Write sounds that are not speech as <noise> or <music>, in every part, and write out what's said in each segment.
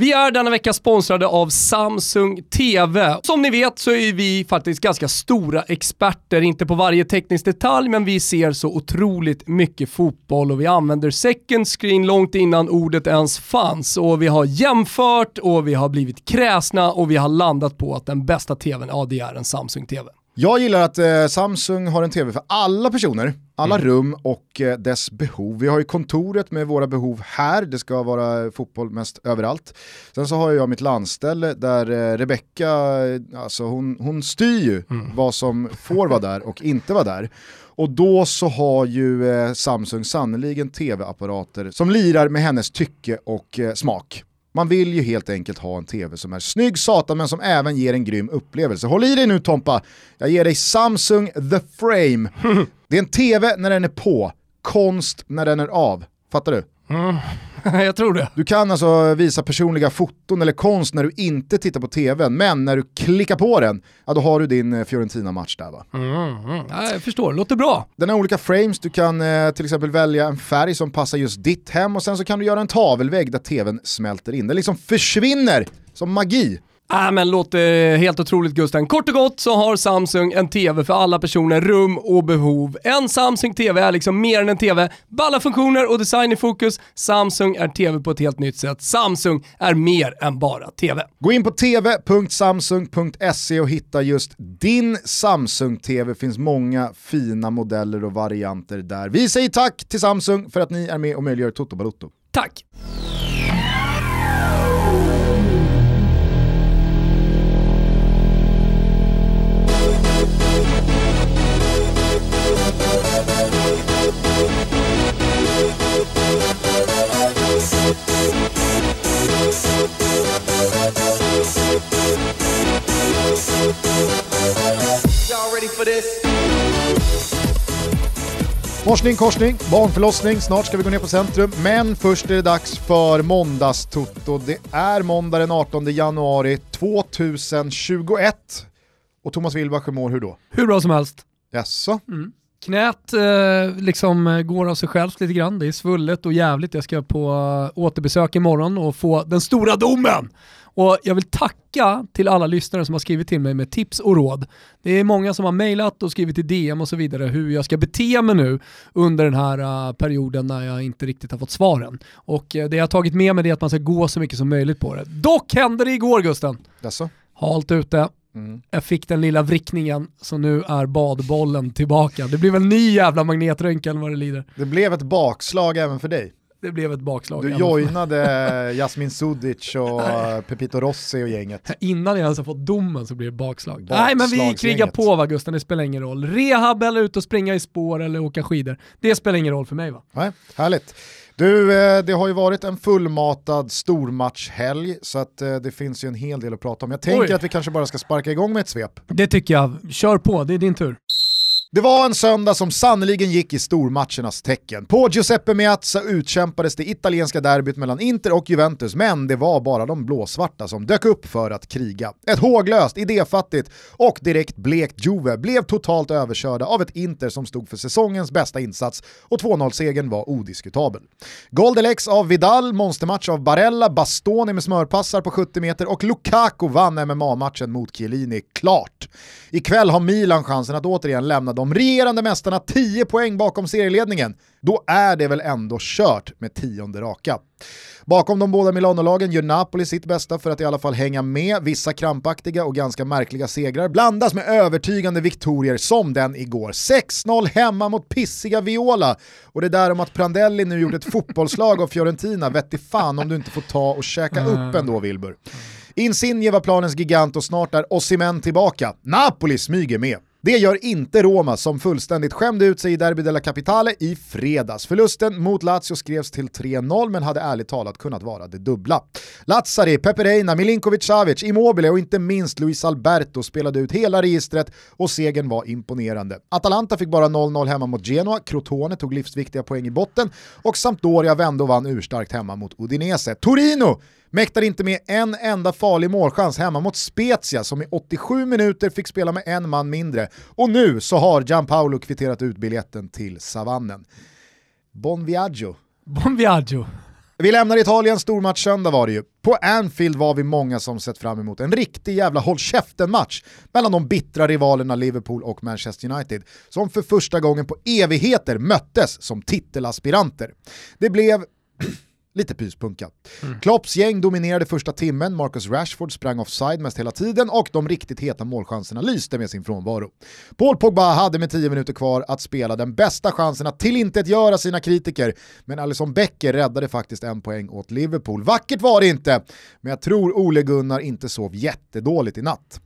Vi är denna vecka sponsrade av Samsung TV. Som ni vet så är vi faktiskt ganska stora experter, inte på varje teknisk detalj, men vi ser så otroligt mycket fotboll och vi använder second screen långt innan ordet ens fanns. Och vi har jämfört och vi har blivit kräsna och vi har landat på att den bästa tvn, ja det är en Samsung TV. Jag gillar att eh, Samsung har en tv för alla personer, alla mm. rum och eh, dess behov. Vi har ju kontoret med våra behov här, det ska vara fotboll mest överallt. Sen så har jag mitt landställe där eh, Rebecka, alltså hon, hon styr ju mm. vad som får vara där och inte vara där. Och då så har ju eh, Samsung sannoliken tv-apparater som lirar med hennes tycke och eh, smak. Man vill ju helt enkelt ha en tv som är snygg satan men som även ger en grym upplevelse. Håll i dig nu Tompa, jag ger dig Samsung The Frame. <laughs> Det är en tv när den är på, konst när den är av. Fattar du? Mm. <laughs> jag tror det. Du kan alltså visa personliga foton eller konst när du inte tittar på tvn, men när du klickar på den, ja då har du din eh, Fiorentina-match där va? Mm, mm. Ja, jag förstår, låter bra. Den har olika frames, du kan eh, till exempel välja en färg som passar just ditt hem och sen så kan du göra en tavelvägg där tvn smälter in. Den liksom försvinner som magi. Äh, men låter helt otroligt Gusten. Kort och gott så har Samsung en TV för alla personer, rum och behov. En Samsung TV är liksom mer än en TV. Balla funktioner och design i fokus. Samsung är TV på ett helt nytt sätt. Samsung är mer än bara TV. Gå in på tv.samsung.se och hitta just din Samsung-TV. Det finns många fina modeller och varianter där. Vi säger tack till Samsung för att ni är med och möjliggör Toto Balotto. Tack! Morsning, korsning, barnförlossning, snart ska vi gå ner på centrum. Men först är det dags för måndagstutto. Det är måndag den 18 januari 2021. Och Thomas Wilbach, hur mår hur då? Hur bra som helst. Jaså? Mm. Knät eh, liksom eh, går av sig självt lite grann. Det är svullet och jävligt. Jag ska på uh, återbesök imorgon och få den stora domen. Och jag vill tacka till alla lyssnare som har skrivit till mig med tips och råd. Det är många som har mejlat och skrivit i DM och så vidare hur jag ska bete mig nu under den här uh, perioden när jag inte riktigt har fått svaren. Och uh, det jag har tagit med mig är att man ska gå så mycket som möjligt på det. Dock hände det igår Gusten. Jaså? Halt ute, Mm. Jag fick den lilla vrickningen, så nu är badbollen tillbaka. Det blev en ny jävla magnetröntgen vad det lider. Det blev ett bakslag även för dig. Det blev ett bakslag. Du joinade <laughs> Jasmin Sudic och Pepito Rossi och gänget. Innan jag ens har fått domen så blir det bakslag. Nej men vi krigar på va Gusten, det spelar ingen roll. Rehab eller ut och springa i spår eller åka skidor. Det spelar ingen roll för mig va? Nej, härligt. Du, eh, det har ju varit en fullmatad stormatchhelg så att eh, det finns ju en hel del att prata om. Jag tänker Oj. att vi kanske bara ska sparka igång med ett svep. Det tycker jag. Kör på, det är din tur. Det var en söndag som sannoliken gick i stormatchernas tecken. På Giuseppe Meazza utkämpades det italienska derbyt mellan Inter och Juventus, men det var bara de blåsvarta som dök upp för att kriga. Ett håglöst, idéfattigt och direkt blekt Juve blev totalt överkörda av ett Inter som stod för säsongens bästa insats och 2-0-segern var odiskutabel. Goldelex av Vidal, monstermatch av Barella, Bastoni med smörpassar på 70 meter och Lukaku vann MMA-matchen mot Chiellini klart. Ikväll har Milan chansen att återigen lämna de regerande mästarna 10 poäng bakom serieledningen. Då är det väl ändå kört med tionde raka. Bakom de båda Milano-lagen gör Napoli sitt bästa för att i alla fall hänga med. Vissa krampaktiga och ganska märkliga segrar blandas med övertygande viktorier som den igår. 6-0 hemma mot pissiga Viola. Och det där om att Prandelli nu gjort ett <laughs> fotbollslag av Fiorentina, vette fan om du inte får ta och käka upp ändå Wilbur. Insigne var planens gigant och snart är Osimhen tillbaka. Napoli smyger med. Det gör inte Roma som fullständigt skämde ut sig i Derby della Capitale i fredags. Förlusten mot Lazio skrevs till 3-0 men hade ärligt talat kunnat vara det dubbla. Lazzari, Pepereina, Milinkovic Savic, Immobile och inte minst Luis Alberto spelade ut hela registret och segern var imponerande. Atalanta fick bara 0-0 hemma mot Genoa, Crotone tog livsviktiga poäng i botten och Sampdoria vände och vann urstarkt hemma mot Udinese. Torino Mäktar inte med en enda farlig målchans hemma mot Spezia som i 87 minuter fick spela med en man mindre. Och nu så har Gianpaolo kvitterat ut biljetten till savannen. Bon viaggio. Bon viaggio. Vi lämnar Italien, stormatch söndag var det ju. På Anfield var vi många som sett fram emot en riktig jävla håll käften-match mellan de bittra rivalerna Liverpool och Manchester United, som för första gången på evigheter möttes som titelaspiranter. Det blev lite pyspunka. Mm. Klopps gäng dominerade första timmen, Marcus Rashford sprang offside mest hela tiden och de riktigt heta målchanserna lyste med sin frånvaro. Paul Pogba hade med 10 minuter kvar att spela den bästa chansen att tillintetgöra sina kritiker, men Alisson Becker räddade faktiskt en poäng åt Liverpool. Vackert var det inte, men jag tror Ole Gunnar inte sov jättedåligt i natt.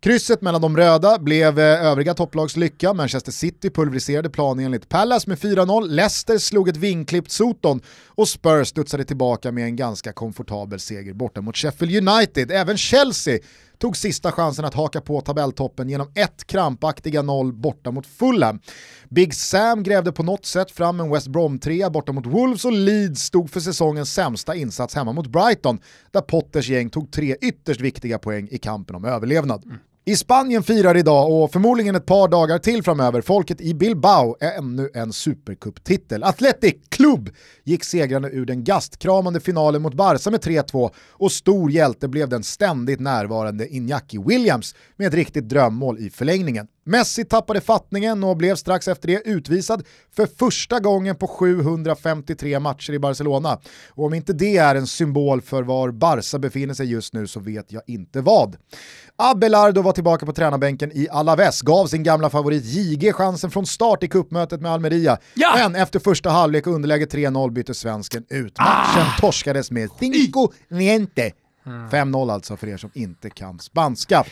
Krysset mellan de röda blev eh, övriga topplags lycka. Manchester City pulveriserade planen enligt Palace med 4-0, Leicester slog ett vinklippt Soton och Spurs studsade tillbaka med en ganska komfortabel seger borta mot Sheffield United. Även Chelsea tog sista chansen att haka på tabelltoppen genom ett krampaktiga noll borta mot Fulham. Big Sam grävde på något sätt fram en West Brom-trea borta mot Wolves och Leeds stod för säsongens sämsta insats hemma mot Brighton, där Potters gäng tog tre ytterst viktiga poäng i kampen om överlevnad. Mm. I Spanien firar idag och förmodligen ett par dagar till framöver folket i Bilbao är ännu en supercup-titel. Athletic Club gick segrande ur den gastkramande finalen mot Barca med 3-2 och stor hjälte blev den ständigt närvarande Iñaki Williams med ett riktigt drömmål i förlängningen. Messi tappade fattningen och blev strax efter det utvisad för första gången på 753 matcher i Barcelona. Och om inte det är en symbol för var Barca befinner sig just nu så vet jag inte vad. Abelardo var tillbaka på tränarbänken i Alaves, gav sin gamla favorit JG chansen från start i kuppmötet med Almeria. Ja! Men efter första halvlek underläge 3-0 bytte svensken ut. Matchen ah! torskades med cinco niente. 5-0 alltså för er som inte kan spanska.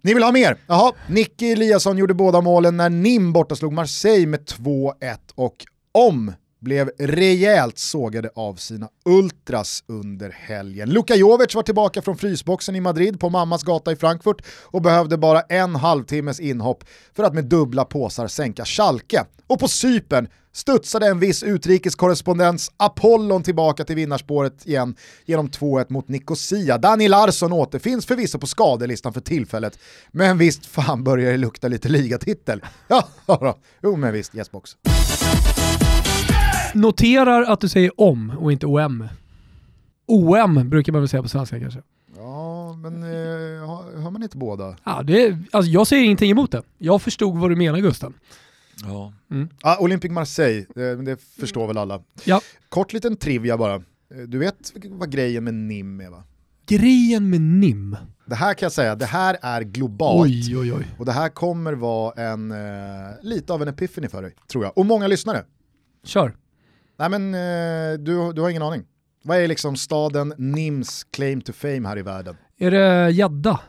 Ni vill ha mer? Jaha, Nicky Eliasson gjorde båda målen när Nim borta slog Marseille med 2-1 och om blev rejält sågade av sina ultras under helgen. Luka Jovic var tillbaka från frysboxen i Madrid på mammas gata i Frankfurt och behövde bara en halvtimmes inhopp för att med dubbla påsar sänka Schalke. Och på Sypen studsade en viss utrikeskorrespondens Apollon tillbaka till vinnarspåret igen genom 2-1 mot Nicosia. Daniel Larsson återfinns förvisso på skadelistan för tillfället, men visst fan börjar det lukta lite ligatitel. <laughs> Ja, jo men visst, yes box. Noterar att du säger om och inte OM. OM brukar man väl säga på svenska kanske? Ja, men eh, hör man inte båda? Ja, det, alltså jag säger ingenting emot det. Jag förstod vad du menar Gusten. Ja. Mm. Ah, Olympic Marseille, det, det förstår väl alla. Ja. Kort liten trivia bara. Du vet vad grejen med NIM är va? Grejen med NIM? Det här kan jag säga, det här är globalt. Oj, oj, oj. Och det här kommer vara en, eh, lite av en epiphany för dig, tror jag. Och många lyssnare. Kör. Nej men eh, du, du har ingen aning. Vad är liksom staden Nims claim to fame här i världen? Är det gädda?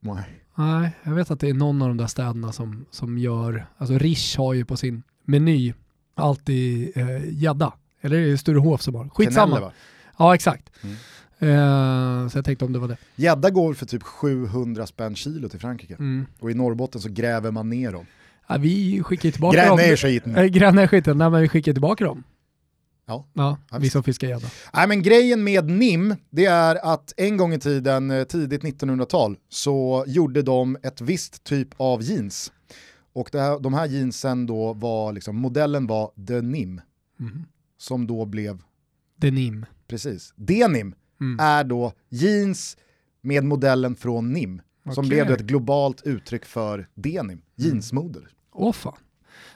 Nej. Nej, jag vet att det är någon av de där städerna som, som gör, alltså Rish har ju på sin meny alltid gädda. Eh, Eller är det Sturehof som har? Skitsamma. Kenelle, va? Ja, exakt. Mm. Eh, så jag tänkte om det var det. Gädda går för typ 700 spänn kilo till Frankrike. Mm. Och i Norrbotten så gräver man ner dem. Ja, vi skickar tillbaka Gräv dem. Gräv ner skiten. Äh, <laughs> gräv ner skiten, nej men vi skickar tillbaka dem. Ja, ja vi som fiskar gädda. Nej men grejen med NIM, det är att en gång i tiden, eh, tidigt 1900-tal, så gjorde de ett visst typ av jeans. Och det här, de här jeansen då var, liksom, modellen var Denim. Mm. Som då blev... Denim. Precis. Denim mm. är då jeans med modellen från NIM. Okay. Som blev ett globalt uttryck för denim, jeansmodel. Åh oh, fan.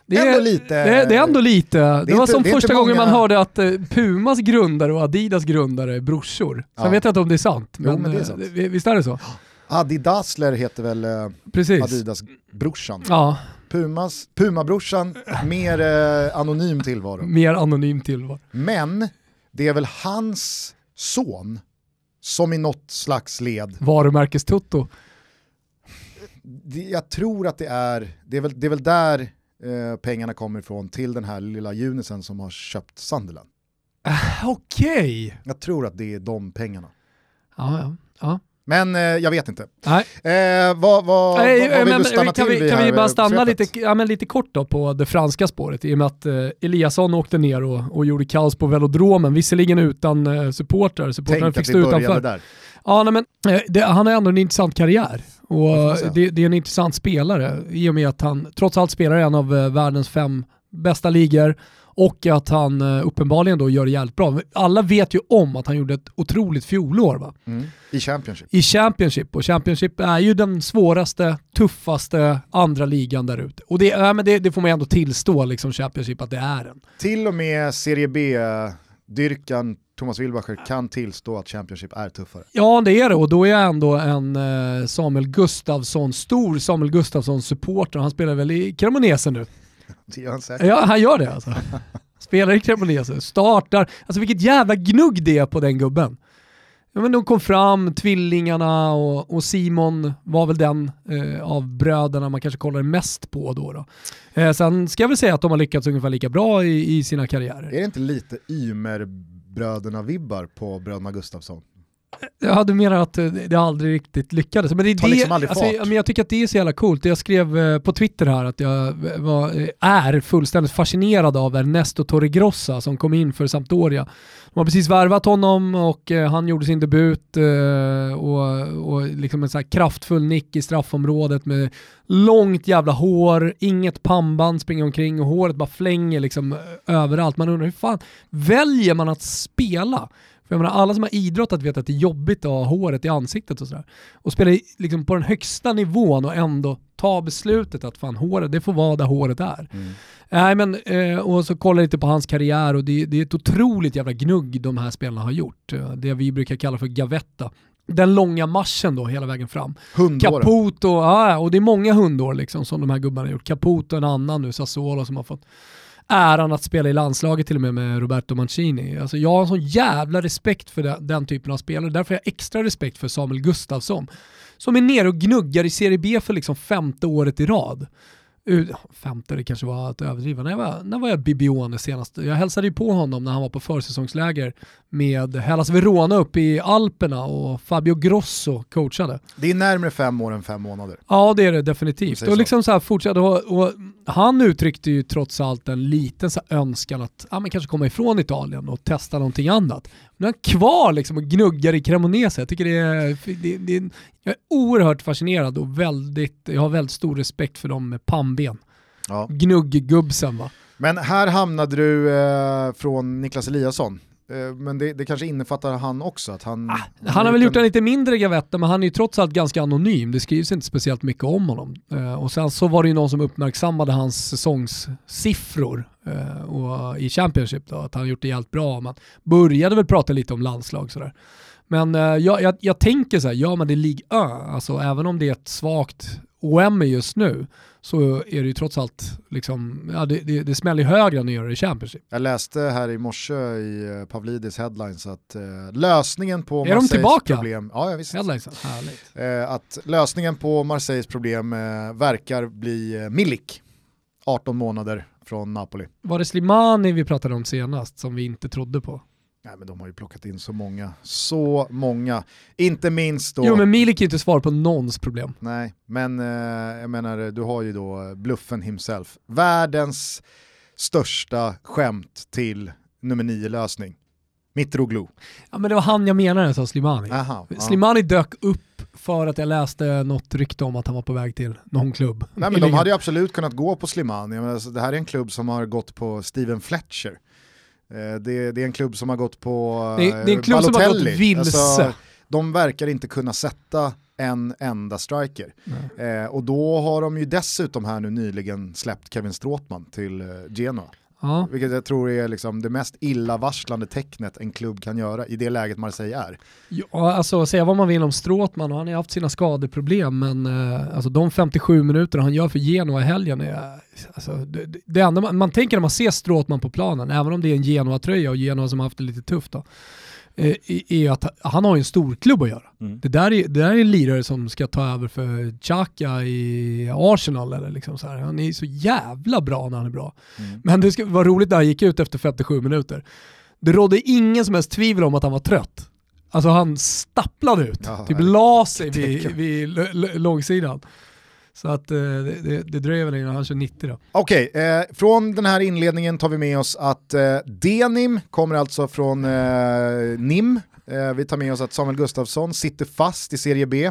Det är, ändå lite, det, det är ändå lite. Det, det var inte, som första gången många... man hörde att uh, Pumas grundare och Adidas grundare är brorsor. Sen ja. vet jag inte om det är sant, men, jo, men det är sant. Uh, visst är det så? Adidasler heter väl uh, Adidas-brorsan. Ja. Pumas, Puma-brorsan, mer uh, anonym tillvaro. Mer anonym tillvaro. Men det är väl hans son som i något slags led... Varumärkes-Tutto. Jag tror att det är, det är väl, det är väl där Eh, pengarna kommer ifrån till den här lilla junisen som har köpt Sunderland. <laughs> Okej. Okay. Jag tror att det är de pengarna. Ja, ja. ja. Men eh, jag vet inte. Nej. Eh, vad, vad, Nej, vad, vad vill men, du stanna kan till vi, Kan vi bara stanna lite, ja, men lite kort då på det franska spåret i och med att eh, Eliasson åkte ner och, och gjorde kaos på velodromen, visserligen utan eh, supportrar. Supportrarna fick stå utanför. Där. Ja, nej, men, eh, det, han har ändå en intressant karriär. Och det, det, är en intressant spelare i och med att han trots allt spelar i en av eh, världens fem bästa ligor Och att han eh, uppenbarligen då gör det jävligt bra. Alla vet ju om att han gjorde ett otroligt fjolår va? Mm. I Championship. I Championship, och Championship är ju den svåraste, tuffaste andra ligan där ute. Och det, ja, men det, det, får man ändå tillstå, liksom Championship, att det är den. Till och med Serie B-dyrkan Thomas Wilbacher kan tillstå att Championship är tuffare. Ja det är det och då är jag ändå en eh, Samuel Gustafsson, stor Samuel Gustafsson-supporter. Han spelar väl i Cremonese nu? Det gör han säkert. Ja han gör det alltså. Spelar i Cremonese, startar, alltså vilket jävla gnugg det är på den gubben. Ja, men de kom fram, tvillingarna och, och Simon var väl den eh, av bröderna man kanske kollade mest på då. då. Eh, sen ska jag väl säga att de har lyckats ungefär lika bra i, i sina karriärer. Är det inte lite Ymer bröderna-vibbar på bröderna Gustafsson. Ja, du menar att det aldrig riktigt lyckades. Men det är Tar det, liksom alltså, men jag tycker att det är så jävla coolt. Jag skrev eh, på Twitter här att jag var, eh, är fullständigt fascinerad av Ernesto Torregrossa som kom in för Sampdoria. De har precis värvat honom och eh, han gjorde sin debut eh, och, och liksom en så kraftfull nick i straffområdet med långt jävla hår, inget pannband springer omkring och håret bara flänger liksom eh, överallt. Man undrar hur fan väljer man att spela? För jag menar, alla som har idrottat vet att det är jobbigt att ha håret i ansiktet och sådär. Och spela i- liksom på den högsta nivån och ändå ta beslutet att fan håret, det får vara där håret är. Nej men, eh, och så kollar jag lite på hans karriär och det, det är ett otroligt jävla gnugg de här spelarna har gjort. Eh, Det vi brukar kalla för gavetta. Den långa marschen då hela vägen fram. Hundåren. Caputo, ja, och det är många hundår liksom som de här gubbarna har gjort. Caputo en annan nu, Sassuolo som har fått äran att spela i landslaget till och med med Roberto Mancini. Alltså jag har en sån jävla respekt för den, den typen av spelare. Därför har jag extra respekt för Samuel Gustafsson. Som är nere och gnuggar i Serie B för liksom femte året i rad. Femte, det kanske var att överdriva. När var, när var jag Bibione senast? Jag hälsade ju på honom när han var på försäsongsläger med Hellas Verona uppe i Alperna och Fabio Grosso coachade. Det är närmare fem år än fem månader. Ja det är det definitivt. Och liksom så här fortsatte, och, och han uttryckte ju trots allt en liten så önskan att ja, men kanske komma ifrån Italien och testa någonting annat. Nu är han kvar liksom och gnuggar i Cremonese. Jag tycker det är, det, det, jag är oerhört fascinerad och väldigt, jag har väldigt stor respekt för dem med pannben. Ja. Gnuggubbsen va. Men här hamnade du eh, från Niklas Eliasson. Eh, men det, det kanske innefattar han också? Att han, Ah, Han har väl gjort en lite mindre gavetta men han är ju trots allt ganska anonym. Det skrivs inte speciellt mycket om honom. Eh, och sen så var det ju någon som uppmärksammade hans säsongssiffror eh, och, i Championship då, att han gjort det jävligt bra. Man började väl prata lite om landslag sådär. Men eh, jag, jag, jag tänker så här, ja men det är Ligue 1, alltså även om det är ett svagt OM just nu så är det ju trots allt, liksom, ja, det, det, det smäller högre än det i Championship. Jag läste här i morse i eh, Pavlidis headlines att eh, lösningen på Är de Marseilles tillbaka? problem... Ja, ja, visst. Headlines. Eh, att lösningen på Marseilles problem eh, verkar bli eh, Milik. 18 månader från Napoli. Var det Slimani vi pratade om senast som vi inte trodde på? Nej, men de har ju plockat in så många, så många. Inte minst då... Jo men Milik är inte svar på någons problem. Nej, men eh, jag menar du har ju då bluffen himself. Världens största skämt till nummer 9-lösning. Mitroglou. Ja men det var han jag menade sa Slimani. Aha. Slimani dök upp för att jag läste något rykte om att han var på väg till någon klubb. Nej, men de hade ju absolut kunnat gå på Slimani. Menar, alltså, det här är en klubb som har gått på Steven Fletcher. Eh, det, det är en klubb som har gått på Det det är en klubb som har Balotelli. gått vilse. Alltså, de verkar inte kunna sätta en enda striker. Eh, och då har de ju dessutom här nu nyligen släppt Kevin Stråtman till eh, Genoa. Ja. Vilket jag tror är liksom det mest illavarslande tecknet en klubb kan göra i det läget Marseille är. ja, alltså säga vad man vill om Stråtman och han har haft sina skadeproblem men eh, alltså, de 57 minuter han gör för Genoa i helgen är alltså, det, det- enda man, man tänker när man ser Stråtman på planen, även om det är en Genoa-tröja och Genoa som har haft det lite tufft då, är att han har en stor klubb att göra. Det där, är, det där är en lirare som ska ta över för Xhaka i Arsenal. Eller liksom så här. Han är så jävla bra när han är bra. Men det ska vara roligt när han gick ut efter 57 minuter. Det rådde ingen som helst tvivel om att han var trött. Alltså han stapplade ut, Ja, typ la sig vid, vid långsidan. Så att eh, det, det, det dröjer väl innan han kör 90 då. Okej, eh, från den här inledningen tar vi med oss att eh, Denim kommer alltså från eh, NIM. Eh, vi tar med oss att Samuel Gustafsson sitter fast i Serie B.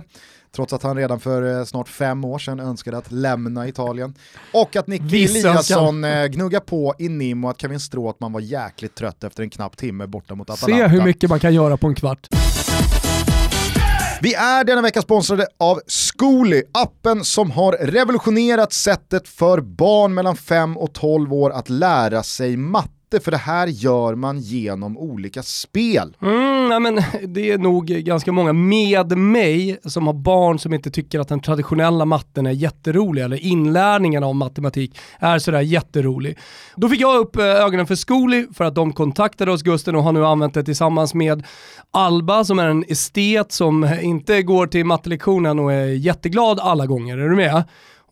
trots att han redan för eh, snart fem år sedan önskade att lämna Italien. Och att Nicky Vissa Eliasson eh, gnuggar på i Nim och att Kevin Stråtman var jäkligt trött efter en knapp timme borta mot Atalanta. Se hur mycket man kan göra på en kvart. Vi är denna vecka sponsrade av Zcooly, appen som har revolutionerat sättet för barn mellan 5 och 12 år att lära sig matte för det här gör man genom olika spel. Mm, nej men det är nog ganska många med mig som har barn som inte tycker att den traditionella matten är jätterolig eller inlärningen av matematik är sådär jätterolig. Då fick jag upp eh, ögonen för Skoli för att de kontaktade oss Gusten och har nu använt det tillsammans med Alba som är en estet som inte går till mattelektionen och är jätteglad alla gånger. Är du med?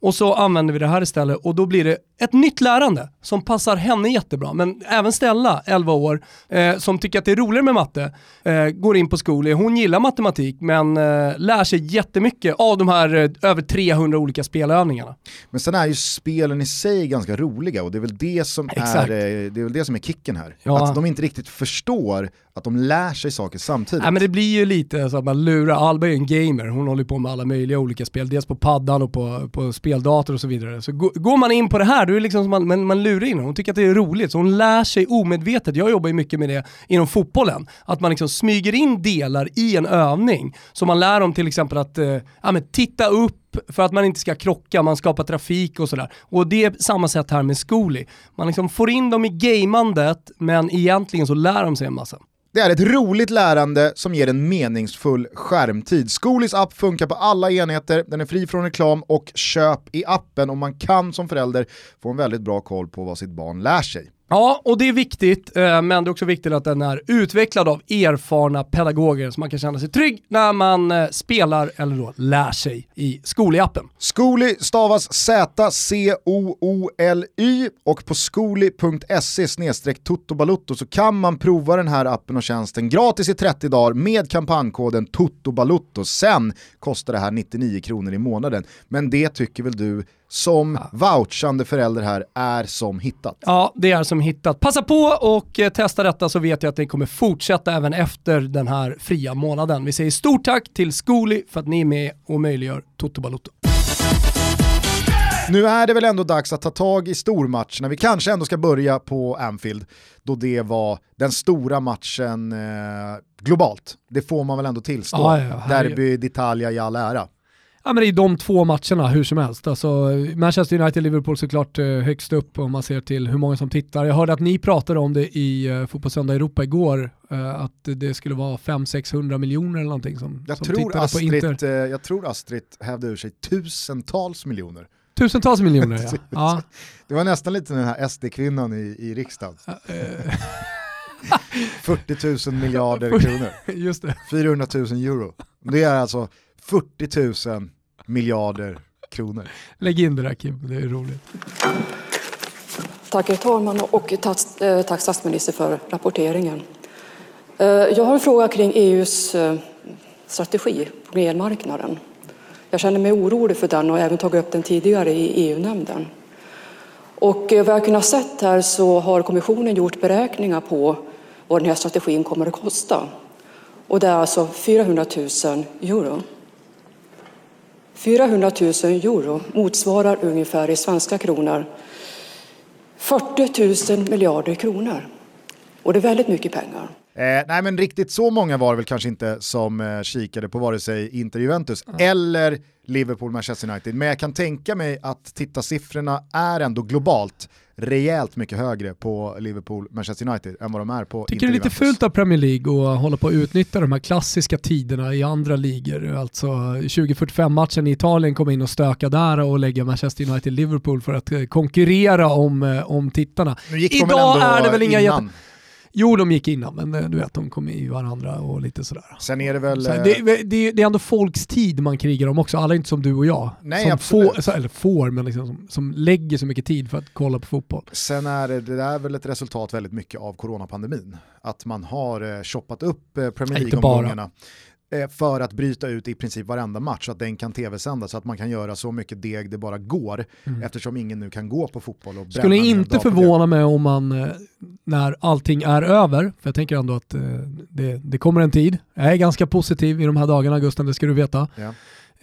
Och så använder vi det här istället och då blir det ett nytt lärande som passar henne jättebra. Men även Stella, 11 år, eh, som tycker att det är roligare med matte, eh, går in på skolan. Hon gillar matematik men eh, lär sig jättemycket av de här eh, över 300 olika spelövningarna. Men sen är ju spelen i sig ganska roliga och det är väl det som, är, eh, det är, väl det som är kicken här. Ja. Att de inte riktigt förstår att de lär sig saker samtidigt. Nej, men det blir ju lite så att man lurar, Alba är en gamer, hon håller på med alla möjliga olika spel, dels på paddan och på, på speldator och så vidare. Så går man in på det här, då är det liksom som man, man lurar in hon tycker att det är roligt, så hon lär sig omedvetet. Jag jobbar ju mycket med det inom fotbollen, att man liksom smyger in delar i en övning. Så man lär dem till exempel att eh, ja, men titta upp för att man inte ska krocka, man skapar trafik och sådär. Och det är samma sätt här med Zcooly. Man liksom får in dem i gamandet, men egentligen så lär de sig en massa. Det är ett roligt lärande som ger en meningsfull skärmtid. Skolis app funkar på alla enheter, den är fri från reklam och köp i appen och man kan som förälder få en väldigt bra koll på vad sitt barn lär sig. Ja, och det är viktigt, eh, men det är också viktigt att den är utvecklad av erfarna pedagoger så man kan känna sig trygg när man eh, spelar eller då lär sig i Skoli-appen. Skoli stavas Z-C-O-O-L-Y och på skoli.se tuttobalutto så kan man prova den här appen och tjänsten gratis i 30 dagar med kampankoden tuttobalutto. Sen kostar det här 99 kronor i månaden, men det tycker väl du som vouchande förälder här är som hittat. Ja, det är som hittat. Passa på och eh, testa detta så vet jag att det kommer fortsätta även efter den här fria månaden. Vi säger stort tack till Skoli för att ni är med och möjliggör Toto Balotto. Nu är det väl ändå dags att ta tag i stormatcherna. Vi kanske ändå ska börja på Anfield, då det var den stora matchen eh, globalt. Det får man väl ändå tillstå. Ja, ja, Derby d'Italia i all ära. Ja men är de två matcherna hur som helst. Alltså, Manchester United-Liverpool såklart eh, högst upp om man ser till hur många som tittar. Jag hörde att ni pratade om det i uh, Fotbollssöndag Europa igår, eh, att det skulle vara 500-600 miljoner eller någonting som, Jag som tror, tittade på Inter. Astrid, eh, jag tror Astrid hävde ur sig tusentals miljoner. Tusentals miljoner ja. <laughs> ja. Det var nästan lite den här SD-kvinnan i, i riksdagen. eh, <laughs> 40 000 miljarder kronor. <laughs> Just det. 400 000 euro. Det är alltså 40 000 miljarder kronor. Lägg in det där Kim, det är roligt. Tack herr talman och tack, eh, tack statsminister för rapporteringen. Eh, Jag har en fråga kring EUs eh, strategi på elmarknaden. Jag känner mig orolig för den och har även tagit upp den tidigare i EU-nämnden. Och vad jag kunnat sett här så har kommissionen gjort beräkningar på vad den här strategin kommer att kosta. Och det är alltså 400 000 euro. 400 000 euro motsvarar ungefär i svenska kronor 40 000 miljarder kronor. Och det är väldigt mycket pengar. Eh, nej men riktigt så många var det väl kanske inte som eh, kikade på vare sig Inter Juventus eller Liverpool Manchester United. Men jag kan tänka mig att tittarsiffrorna är ändå globalt rejält mycket högre på Liverpool Manchester United än vad de är på Tycker Inter det är lite fult av Premier League att hålla på att utnyttja de här klassiska tiderna i andra ligor. Alltså 2045-matchen i Italien kom in och stöka där och lägga Manchester United-Liverpool för att eh, konkurrera om, eh, om tittarna. Idag är det väl inga jätte... Jo, de gick innan, men eh, du vet, de kom i varandra och lite sådär. Sen är det väl... Här, eh, det, det, det är ändå folks tid man krigar om också, alla är inte som du och jag. Nej, som absolut. får, eller får, men liksom, som, som lägger så mycket tid för att kolla på fotboll. Sen är det, det är väl ett resultat väldigt mycket av coronapandemin. Att man har eh, shoppat upp eh, Premier. League-omgångarna för att bryta ut i princip varenda match så att den kan tv-sändas så att man kan göra så mycket deg det bara går eftersom ingen nu kan gå på fotboll och Mm. Skulle inte förvåna mig om man, eh, när allting är över, för jag tänker ändå att eh, det, det kommer en tid, jag är ganska positiv i de här dagarna Gusten, det ska du veta. Ja.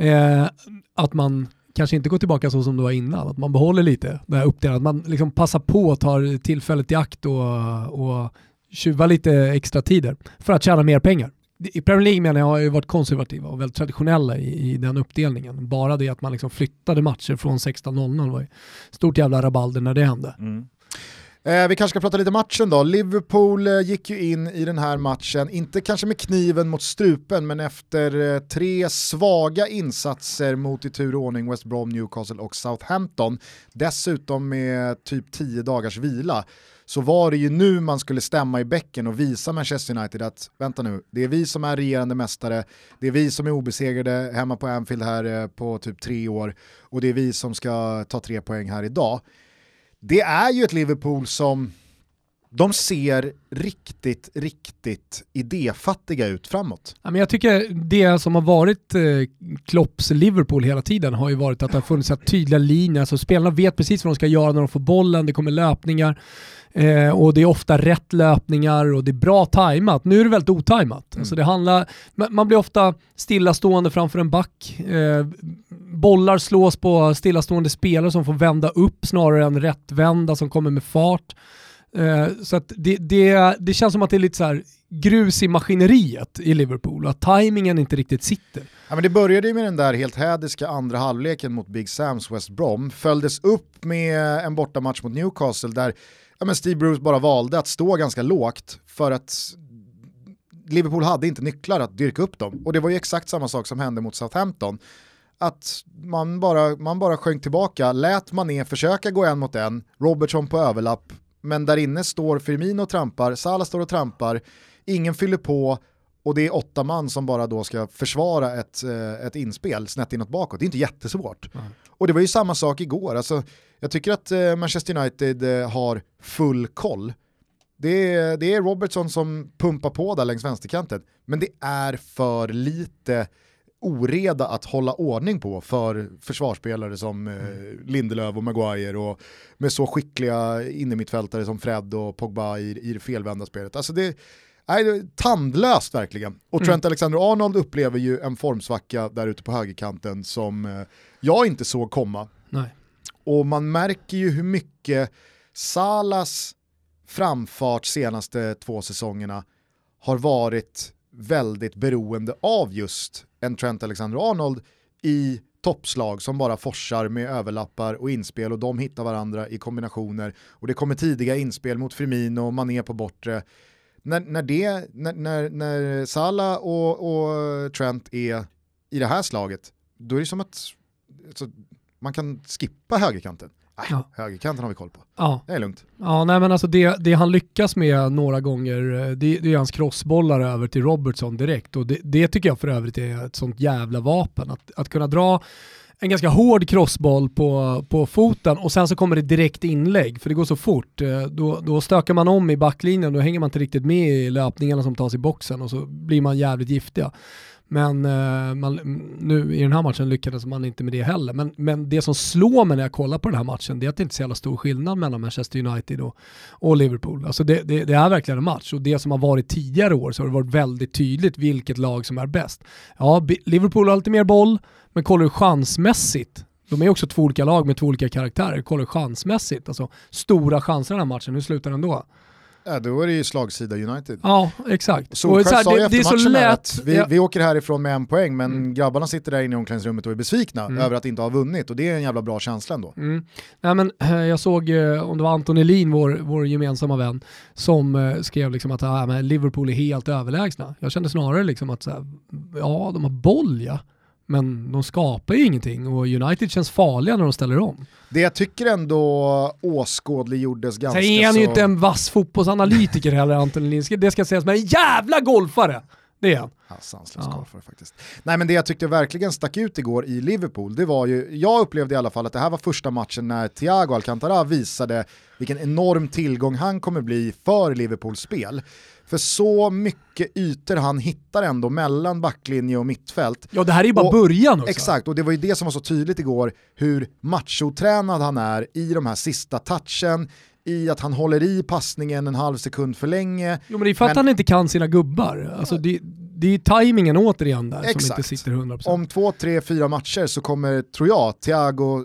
eh, att man kanske inte går tillbaka så som det var innan, att man behåller lite det här uppdelat, man liksom passar på och tar tillfället i akt och, och tjuvar lite extra tider för att tjäna mer pengar. I Premier League menar jag har ju varit konservativa och väldigt traditionella i, i den uppdelningen. Bara det att man liksom flyttade matcher från 16.00 var ju stort jävla rabalder när det hände. Mm. Eh, vi kanske ska prata lite matchen då. Liverpool eh, gick ju in i den här matchen, inte kanske med kniven mot strupen, men efter eh, tre svaga insatser mot i tur och ordning West Brom, Newcastle och Southampton, dessutom med typ tio dagars vila, så var det ju nu man skulle stämma i bäcken och visa Manchester United att vänta nu, det är vi som är regerande mästare, det är vi som är obesegrade hemma på Anfield här eh, på typ tre år och det är vi som ska ta tre poäng här idag. Det är ju ett Liverpool som de ser riktigt, riktigt idéfattiga ut framåt. Ja, men jag tycker det som har varit eh, Klopps Liverpool hela tiden har ju varit att det har funnits tydliga linjer, alltså spelarna vet precis vad de ska göra när de får bollen, det kommer löpningar eh, och det är ofta rätt löpningar och det är bra tajmat. Nu är det väldigt otajmat. Mm. Alltså det handlar, man blir ofta stillastående framför en back, eh, bollar slås på stillastående spelare som får vända upp snarare än rättvända som kommer med fart. Eh, så att det, det, det känns som att det är lite så här grus i maskineriet i Liverpool och att tajmingen inte riktigt sitter. Ja, men det började ju med den där helt hädiska andra halvleken mot Big Sams West Brom, följdes upp med en bortamatch mot Newcastle där ja, men Steve Bruce bara valde att stå ganska lågt för att Liverpool hade inte nycklar att dyrka upp dem. Och det var ju exakt samma sak som hände mot Southampton att man bara, man bara sjönk tillbaka, lät Mané försöka gå en mot en, Robertson på överlapp, men där inne står Firmino och trampar, Salah står och trampar, ingen fyller på och det är åtta man som bara då ska försvara ett, eh, ett inspel snett inåt bakåt. Det är inte jättesvårt. Mm. Och det var ju samma sak igår. Alltså, jag tycker att eh, Manchester United eh, har full koll. Det är, det är Robertson som pumpar på där längs vänsterkanten, men det är för lite oreda att hålla ordning på för försvarsspelare som eh, mm. Lindelöf och Maguire och med så skickliga innermittfältare som Fred och Pogba i, i det felvända spelet. Alltså det, är tandlöst verkligen. Och Trent mm. Alexander-Arnold upplever ju en formsvacka där ute på högerkanten som eh, jag inte såg komma. Nej. Och man märker ju hur mycket Salas framfart senaste två säsongerna har varit väldigt beroende av just en Trent Alexander-Arnold i toppslag som bara forsar med överlappar och inspel och de hittar varandra i kombinationer och det kommer tidiga inspel mot Firmino och Mané på bortre. När, när, det, när, när, när Salah och, och Trent är i det här slaget, då är det som att alltså, man kan skippa högerkanten. Nej, ja. högerkanten har vi koll på. Ja. Det är lugnt. Ja, nej men alltså det, det han lyckas med några gånger, eh, det, det är hans crossbollar över till Robertson direkt och det, det, tycker jag för övrigt är ett sånt jävla vapen. Att, att kunna dra en ganska hård crossboll på, på foten och sen så kommer det direkt inlägg för det går så fort. Eh, då, då stökar man om i backlinjen, då hänger man inte riktigt med i löpningarna som tas i boxen och så blir man jävligt giftiga. Men eh, man, nu i den här matchen lyckades man inte med det heller. Men, men det som slår mig när jag kollar på den här matchen det är att det inte är så jävla stor skillnad mellan Manchester United och, och Liverpool. Alltså det, det, det, är verkligen en match och det som har varit tidigare år så har det varit väldigt tydligt vilket lag som är bäst. Ja, Liverpool har lite mer boll, men kollar du chansmässigt de är också två olika lag med två olika karaktärer. Kollar du chansmässigt, alltså stora chanser i den här matchen, hur slutar den då? Ja, då är det ju slagsida United. Ja, exakt. Solskjaer sa ju det är så lätt. att vi, ja. vi åker härifrån med en poäng, men mm. grabbarna sitter där inne i omklädningsrummet och är besvikna mm. över att inte ha vunnit och det är en jävla bra känsla ändå. Mm. Nej, men, eh, jag såg, eh, om det var Anton Elin, vår, vår gemensamma vän, som eh, skrev liksom att men Liverpool är helt överlägsna. Jag kände snarare liksom att här, ja, de har boll ja men de skapar ju ingenting och United känns farliga när de ställer om. Det jag tycker ändå åskådliggjordes ganska så... Sen är han ju inte en vass fotbollsanalytiker heller, Anton Linske. Det ska sägas, men en jävla golfare! Det är han. Ja, sanslös ja. golfare faktiskt. Nej men det jag tyckte verkligen stack ut igår i Liverpool, det var ju, jag upplevde i alla fall att det här var första matchen när Thiago Alcantara visade vilken enorm tillgång han kommer bli för Liverpools spel. För så mycket ytor han hittar ändå mellan backlinje och mittfält. Ja det här är ju bara och, början också. Exakt, och det var ju det som var så tydligt igår, hur machotränad han är i de här sista touchen, i att han håller i passningen en halv sekund för länge. Jo men det är för att men... han inte kan sina gubbar. Alltså, det, det är tajmingen återigen där som Exakt. inte sitter 100%. Om två, tre, fyra matcher så kommer, tror jag, Thiago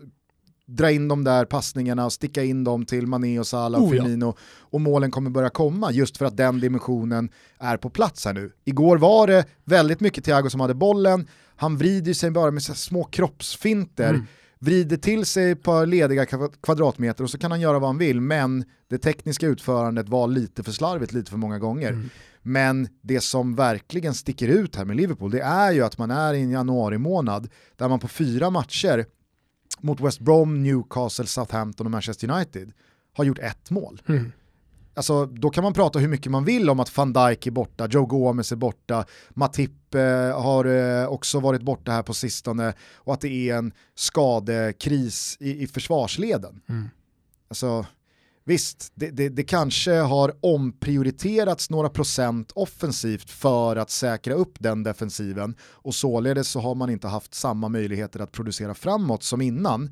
dra in de där passningarna och sticka in dem till Mané och Salah och Oh, ja. Firmino och målen kommer börja komma just för att den dimensionen är på plats här nu. Igår var det väldigt mycket Thiago som hade bollen, han vrider sig bara med små kroppsfinter, Mm. vrider till sig ett par lediga kva- kvadratmeter och så kan han göra vad han vill, men det tekniska utförandet var lite för slarvigt lite för många gånger. Mm. Men det som verkligen sticker ut här med Liverpool, det är ju att man är i en januari månad där man på fyra matcher mot West Brom, Newcastle, Southampton och Manchester United har gjort ett mål. Mm. Alltså, då kan man prata hur mycket man vill om att van Dijk är borta, Joe Gomez är borta, Matip eh, har eh, också varit borta här på sistone och att det är en skadekris i, i försvarsleden. Mm. Alltså, visst, det, det, det kanske har omprioriterats några procent offensivt för att säkra upp den defensiven och således så har man inte haft samma möjligheter att producera framåt som innan.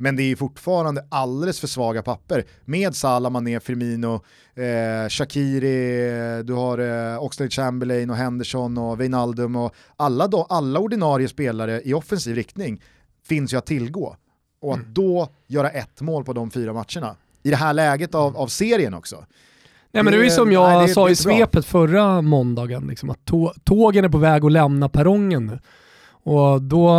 Men det är fortfarande alldeles för svaga papper med Salah, Mané, Firmino, eh, Shakiri, du har eh, Oxlade Chamberlain och Henderson och Wijnaldum och alla, då, alla ordinarie spelare i offensiv riktning finns ju att tillgå. Och att då göra ett mål på de fyra matcherna, i det här läget av, av serien också. Nej men det är ju som jag nej, sa i svepet förra måndagen, liksom, att tå- tågen är på väg att lämna perrongen nu. Och då,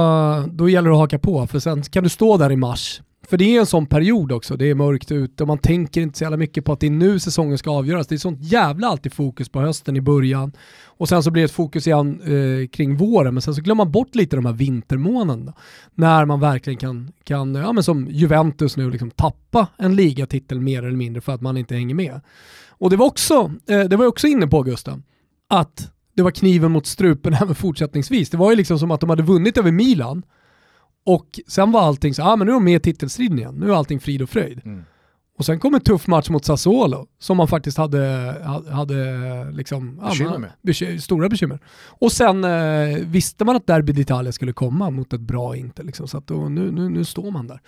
då gäller det att haka på, för sen kan du stå där i mars. För det är en sån period också, det är mörkt ute och man tänker inte så jävla mycket på att det är nu säsongen ska avgöras. Det är sånt jävla alltid fokus på hösten i början. Och sen så blir det ett fokus igen eh, kring våren, men sen så glömmer man bort lite de här vintermånaderna. När man verkligen kan, kan ja, men som Juventus nu, liksom, tappa en ligatitel mer eller mindre för att man inte hänger med. Och det var också, eh, det var jag också inne på Gusten, att det var kniven mot strupen <laughs> även fortsättningsvis. Det var ju liksom som att de hade vunnit över Milan och sen var allting så, ja ah, men nu är de med i titelstriden igen, nu är allting frid och fröjd. Mm. Och sen kom en tuff match mot Sassuolo som man faktiskt hade, ha- hade liksom, ja, Bekymmer med. beky- stora bekymmer. Och sen eh, visste man att Derby d'Italia skulle komma mot ett bra Inter. Liksom, så att då, nu, nu, nu står man där.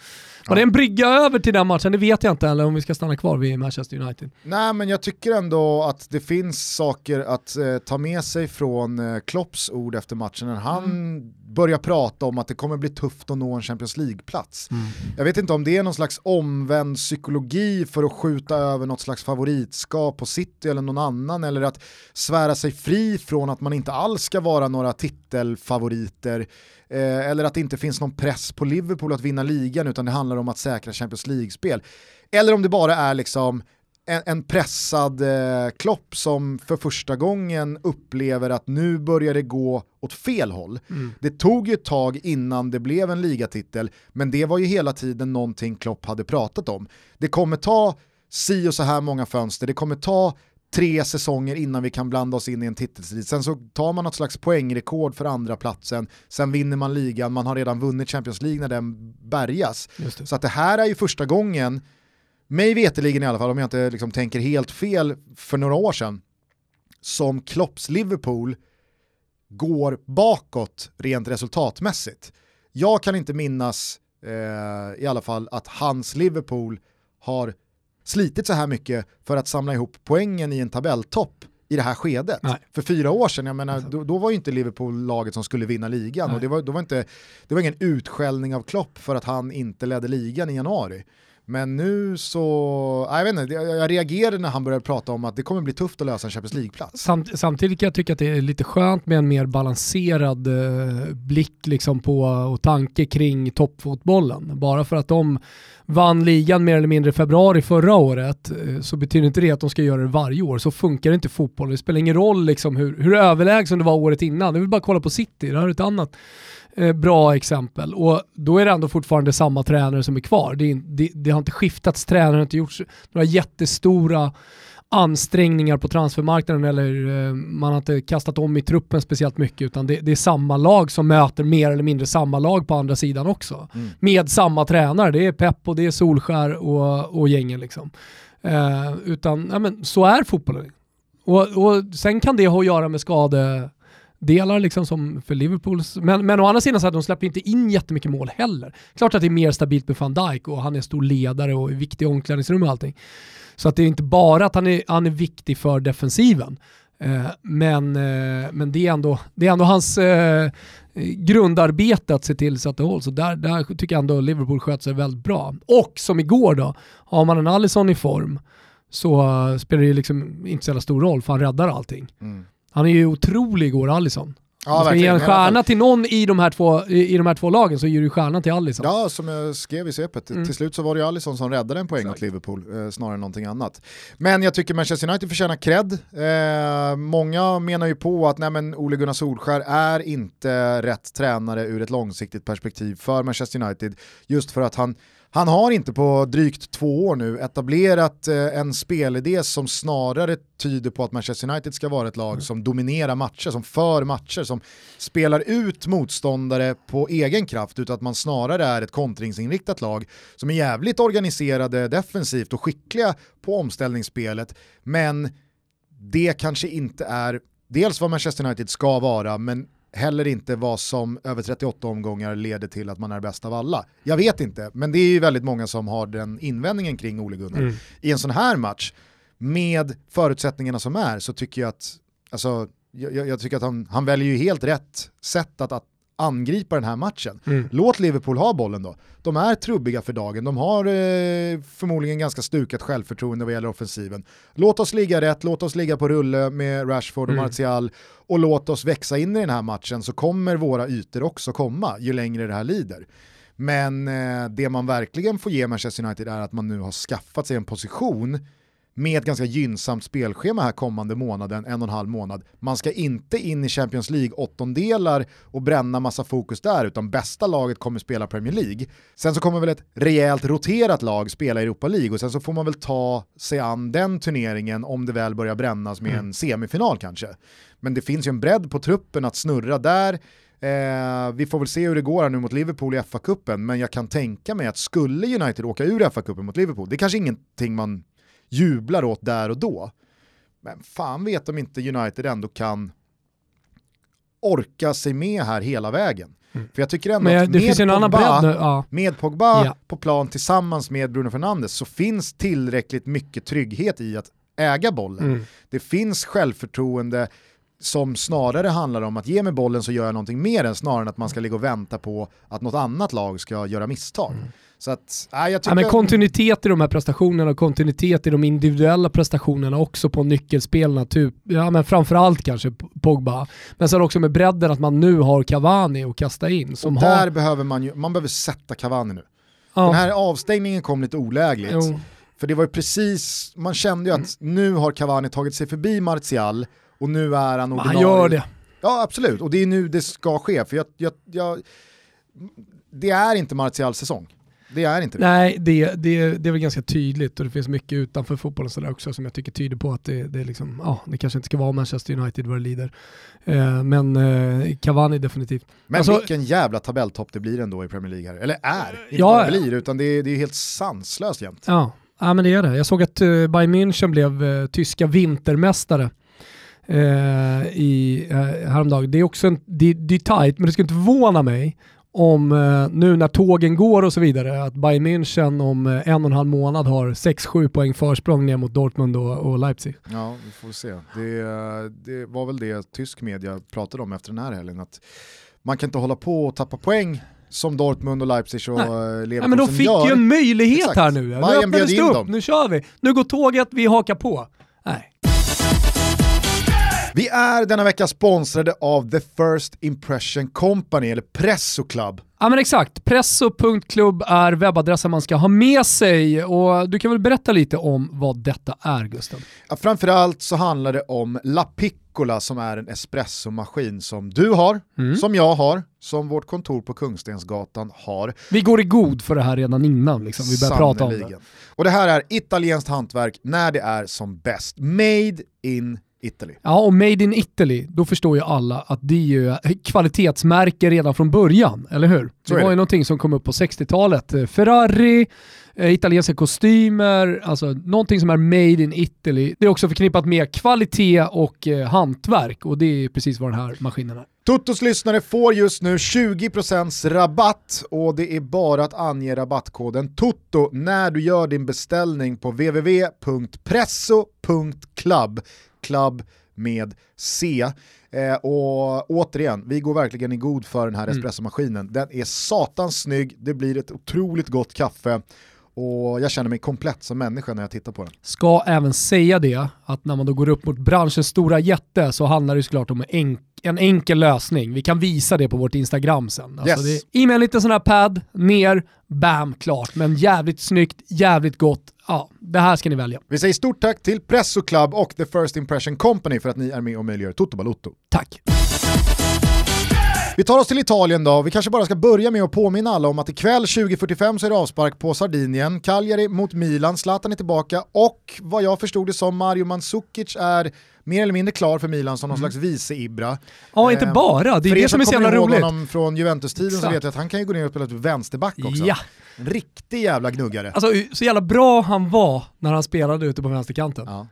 Var det en brygga över till den matchen? Det vet jag inte, eller om vi ska stanna kvar vid Manchester United. Nej men jag tycker ändå att det finns saker att eh, ta med sig från eh, Klopps ord efter matchen han Mm. Börjar prata om att det kommer bli tufft att nå en Champions League-plats. Mm. Jag vet inte om det är någon slags omvänd psykologi för att skjuta över något slags favoritskap på City eller någon annan eller att svära sig fri från att man inte alls ska vara några titelfavoriter eh, eller att det inte finns någon press på Liverpool att vinna ligan utan det handlar om att säkra Champions League-spel. Eller om det bara är liksom en, en pressad eh, Klopp som för första gången upplever att nu börjar det gå åt fel håll. Det tog ju ett tag innan det blev en ligatitel, men det var ju hela tiden någonting Klopp hade pratat om. Det kommer ta si och så här många fönster, det kommer ta tre säsonger innan vi kan blanda oss in i en titelstrid. Sen så tar man något slags poängrekord för andra platsen, sen vinner man ligan, man har redan vunnit Champions League när den bärgas. Så att det här är ju första gången, mig veteligen i alla fall, om jag inte liksom tänker helt fel för några år sedan, som Klopps Liverpool går bakåt rent resultatmässigt. Jag kan inte minnas eh, i alla fall att hans Liverpool har slitit så här mycket för att samla ihop poängen i en tabelltopp i det här skedet. Nej. För fyra år sedan, jag menar, då, då var ju inte Liverpool laget som skulle vinna ligan Nej. och det var, då var inte, det var ingen utskällning av Klopp för att han inte ledde ligan i januari. Men nu så, jag vet inte, jag, reagerade när han började prata om att det kommer bli tufft att lösa en Champions League-plats. Samt, samtidigt kan jag tycka att det är lite skönt med en mer balanserad eh, blick liksom på och tanke kring toppfotbollen. Bara för att de vann ligan mer eller mindre i februari förra året eh, så betyder inte det att de ska göra det varje år. Så funkar inte fotboll. Det spelar ingen roll liksom hur, hur överlägsen det var året innan. Det vill bara kolla på City, det här är ett annat eh, bra exempel. Och då är det ändå fortfarande samma tränare som är kvar. Det, är, det, det har inte skiftats tränare, det har inte gjorts några jättestora ansträngningar på transfermarknaden eller eh, man har inte kastat om i truppen speciellt mycket utan det, det är samma lag som möter mer eller mindre samma lag på andra sidan också. Mm. Med samma tränare, det är Pep och det är Solskär och, och gängen liksom. Eh, utan ja, men, så är fotbollen. Och, och sen kan det ha att göra med delar liksom som för Liverpools, men, men å andra sidan så att de släpper inte in jättemycket mål heller. Klart att det är mer stabilt med van Dijk och han är stor ledare och är viktig i omklädningsrum och allting. Så att det är inte bara att han är, han är viktig för defensiven. Eh, men, eh, men det, är ändå, det är ändå hans eh, grundarbete att se till så att det hålls. Och där, där tycker jag ändå Liverpool sköter sig väldigt bra. Och som igår då, har man en Alisson i form så uh, spelar det ju liksom inte så jävla stor roll för han räddar allting. Mm. Han är ju otrolig igår, Alisson. Ja, Man ska ge en stjärna till någon i de, här två, i, i de här två lagen så ger du stjärnan till Alisson. Ja, som jag skrev i svepet. Mm. Till slut så var det ju Alisson som räddade en poäng Exakt. åt Liverpool, eh, snarare än någonting annat. Men jag tycker Manchester United förtjänar cred. Eh, många menar ju på att nej, men Ole Gunnar Solskär är inte rätt tränare ur ett långsiktigt perspektiv för Manchester United. Just för att han han har inte på drygt två år nu etablerat eh, en spelidé som snarare tyder på att Manchester United ska vara ett lag mm. som dominerar matcher, som för matcher, som spelar ut motståndare på egen kraft, utan att man snarare är ett kontringsinriktat lag som är jävligt organiserade defensivt och skickliga på omställningsspelet, men det kanske inte är dels vad Manchester United ska vara, men heller inte vad som över 38 omgångar leder till att man är bäst av alla. Jag vet inte, men det är ju väldigt många som har den invändningen kring Ole Gunnar. Mm. I en sån här match, med förutsättningarna som är, så tycker jag att, alltså, jag, jag tycker att han, han väljer ju helt rätt sätt att, att angripa den här matchen. Mm. Låt Liverpool ha bollen då. De är trubbiga för dagen, de har eh, förmodligen ganska stukat självförtroende vad gäller offensiven. Låt oss ligga rätt, låt oss ligga på rulle med Rashford och mm. Martial och låt oss växa in i den här matchen så kommer våra ytor också komma ju längre det här lider. Men eh, det man verkligen får ge Manchester United är att man nu har skaffat sig en position med ett ganska gynnsamt spelschema här kommande månaden, en och en halv månad. Man ska inte in i Champions League åttondelar och bränna massa fokus där, utan bästa laget kommer spela Premier League. Sen så kommer väl ett rejält roterat lag spela Europa League och sen så får man väl ta sig an den turneringen om det väl börjar brännas med mm. en semifinal kanske. Men det finns ju en bredd på truppen att snurra där. Eh, vi får väl se hur det går här nu mot Liverpool i FA-cupen, men jag kan tänka mig att skulle United åka ur FA-cupen mot Liverpool, det är kanske ingenting man jublar åt där och då. Men fan vet om inte United ändå kan orka sig med här hela vägen. Mm. För jag tycker ändå Men, att med Pogba, ja. med Pogba ja. på plan tillsammans med Bruno Fernandes så finns tillräckligt mycket trygghet i att äga bollen. Mm. Det finns självförtroende som snarare handlar om att ge mig bollen så gör jag någonting mer än snarare än att man ska ligga och vänta på att något annat lag ska göra misstag. Mm. Så att, äh, jag ja, men kontinuitet i de här prestationerna och kontinuitet i de individuella prestationerna också på nyckelspelarna, typ, ja, men framförallt kanske Pogba. Men sen också med bredden att man nu har Cavani att kasta in. Som och där har... behöver man ju, man behöver sätta Cavani nu. Ja. Den här avstängningen kom lite olägligt. Jo. För det var ju precis, man kände ju att mm. nu har Cavani tagit sig förbi Martial och nu är han ordinarie. Han gör det. Ja absolut, och det är nu det ska ske. För jag, jag, jag det är inte Martials säsong. Det är inte det. Nej, det, det, det är väl ganska tydligt och det finns mycket utanför fotbollen sådär också som jag tycker tyder på att det, det, liksom, ja, det kanske inte ska vara Manchester United vad det lider. Eh, men eh, Cavani definitivt. Men alltså, vilken jävla tabelltopp det blir ändå i Premier League här. Eller är, inte ja, bara blir, utan det är, det är helt sanslöst jämt. Ja. ja, men det är det. Jag såg att uh, Bayern München blev uh, tyska vintermästare uh, i, uh, häromdagen. Det är också en, det, det är tight, men det skulle inte förvåna mig om eh, nu när tågen går och så vidare, att Bayern München om eh, en och en halv månad har 6-7 poäng försprång ner mot Dortmund och, och Leipzig. Ja, vi får se. Det, det, var väl det tysk media pratade om efter den här helgen, att man kan inte hålla på och tappa poäng som Dortmund och Leipzig och Nej. Leverkusen Nej, men de fick gör. ju en möjlighet Exakt. här nu. Nu öppnades det upp, dem. nu kör vi. Nu går tåget, vi hakar på. Nej. Vi är denna vecka sponsrade av The First Impression Company, eller Presso Club. Ja men exakt, presso.club är webbadressen man ska ha med sig och du kan väl berätta lite om vad detta är Gusten? Ja, framförallt så handlar det om La Piccola som är en espressomaskin som du har, mm. som jag har, som vårt kontor på Kungstensgatan har. Vi går i god för det här redan innan liksom. vi börjar prata om det. Och det här är italienskt hantverk när det är som bäst. Made in Italy. Ja, och Made in Italy, då förstår ju alla att det är ju kvalitetsmärke redan från början, eller hur? Det var ju någonting som kom upp på 60-talet. Eh, Ferrari, eh, italienska kostymer, alltså någonting som är made in Italy. Det är också förknippat med kvalitet och eh, hantverk och det är precis vad den här maskinen är. Tuttos lyssnare får just nu 20% rabatt och det är bara att ange rabattkoden TUTTO när du gör din beställning på www.presso.club club med C. Eh, och återigen, vi går verkligen i god för den här Mm. espressomaskinen. Den är satans snygg, det blir ett otroligt gott kaffe och jag känner mig komplett som människa när jag tittar på den. Ska även säga det, att när man då går upp mot branschens stora jätte så handlar det såklart om en, en enkel lösning. Vi kan visa det på vårt Instagram sen. Alltså Yes. det I med en liten sån här pad, ner, bam, klart. Men jävligt snyggt, jävligt gott. Ja, det här ska ni välja. Vi säger stort tack till Presso Club och The First Impression Company för att ni är med och möjliggör Toto Balotto. Tack. Vi tar oss till Italien då, vi kanske bara ska börja med att påminna alla om att ikväll 20.45 så är det avspark på Sardinien, Cagliari mot Milan, Zlatan är tillbaka och vad jag förstod det som Mario Mandzukic är mer eller mindre klar för Milan som någon slags vice-Ibra. Ja, inte Eh, bara. Det är det som är så jävla roligt. honom från Juventus-tiden så vet jag att han kan ju gå ner och spela till vänsterback också. Ja, En riktig jävla gnuggare. alltså så jävla bra han var när han spelade ute på vänsterkanten. Ja,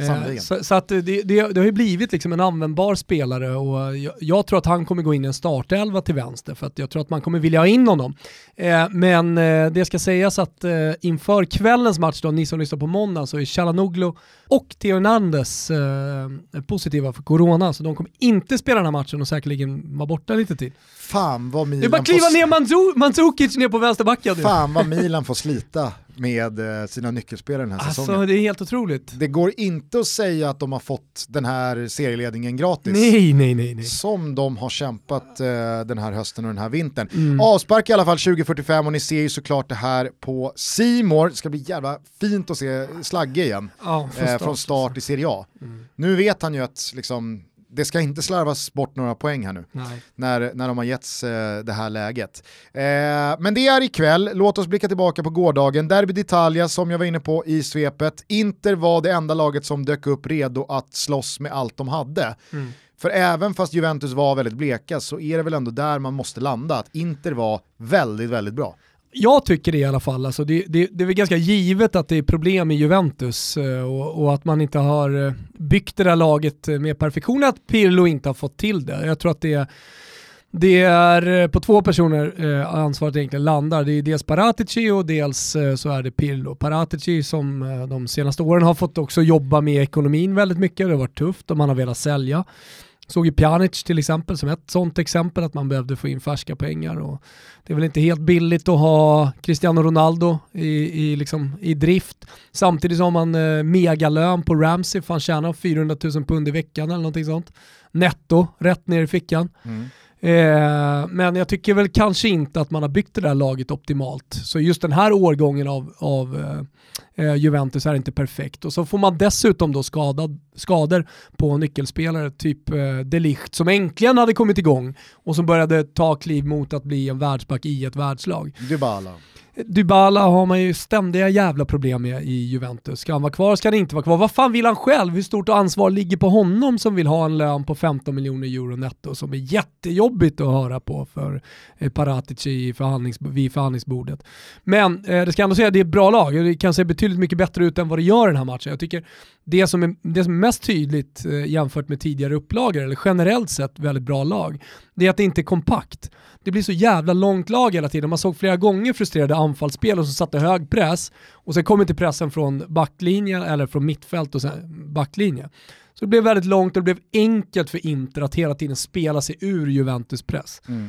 Eh. Så, så att det, det, det har ju blivit liksom en användbar spelare och jag, jag tror att han kommer gå in i en startelva till vänster för att jag tror att man kommer vilja ha in honom. Eh, men eh, det ska sägas att eh, inför kvällens match då, ni som lyssnar på måndag, så är Chalanoglu och Theo Hernandez eh, positiva för corona så de kommer inte spela den här matchen och säkerligen vara borta lite till. Fan vad Milan Det är bara kliva får ner Mandzu- Mandzukic ner på vänsterbacken. Fan vad Milan får slita med eh, sina nyckelspelare den här säsongen. Alltså det är helt otroligt. Det går inte att säga att de har fått den här serieledningen gratis. Nej, nej, nej, nej. Som de har kämpat eh, den här hösten och den här vintern. Mm. Avspark i alla fall 2045 och ni ser ju såklart det här på Simor. Det ska bli jävla fint att se Slagge igen. Ja, eh, från start i Serie A. Mm. Nu vet han ju att liksom, det ska inte slarvas bort några poäng här nu Nej. när, när de har getts eh, det här läget. Eh, men det är ikväll, låt oss blicka tillbaka på gårdagen. Derby d'Italia som jag var inne på i svepet. Inter var det enda laget som dök upp redo att slåss med allt de hade. Mm. För även fast Juventus var väldigt bleka så är det väl ändå där man måste landa, att Inter var väldigt, väldigt bra. Jag tycker det i alla fall. Alltså det, det, det är väl ganska givet att det är problem i Juventus eh, och, och att man inte har eh, byggt det där laget eh, med perfektion, att Pirlo inte har fått till det. Jag tror att det, det är på två personer eh, ansvaret egentligen landar. Det är dels Paratici och dels eh, så är det Pirlo. Paratici som eh, de senaste åren har fått också jobba med ekonomin väldigt mycket. Det har varit tufft och man har velat sälja. Såg ju Pjanic till exempel som ett sånt exempel, att man behövde få in färska pengar. Och det är väl inte helt billigt att ha Cristiano Ronaldo i, i, liksom, i drift. Samtidigt som man eh, megalön på Ramsey, för han tjänar 400 000 pund i veckan eller någonting sånt. Netto, rätt ner i fickan. Mm. Eh, men jag tycker väl kanske inte att man har byggt det där laget optimalt. Så just den här årgången av, av eh, eh Juventus är inte perfekt. Och så får man dessutom då skadad, skador på nyckelspelare, typ eh, Delicht, som äntligen hade kommit igång och som började ta kliv mot att bli en världsback i ett världslag. Dybala. Dybala har man ju ständiga jävla problem med i Juventus. Ska han vara kvar, ska han inte vara kvar? Vad fan vill han själv? Hur stort ansvar ligger på honom som vill ha en lön på 15 miljoner euro netto som är jättejobbigt att höra på för eh, Paratici i förhandlings, vid förhandlingsbordet. Men eh, det ska ändå säga att det är ett bra lag. Det kan se betydligt mycket bättre ut än vad det gör i den här matchen. Jag tycker det som är, det som är mest tydligt eh, jämfört med tidigare upplagor, eller generellt sett väldigt bra lag, det är att det inte är kompakt. Det blir så jävla långt lag hela tiden. Man såg flera gånger frustrerade anfallsspel och så satte hög press och sen kom inte pressen från backlinjen eller från mittfält och sen backlinje. Så det blev väldigt långt och det blev enkelt för Inter att hela tiden spela sig ur Juventus press. Mm.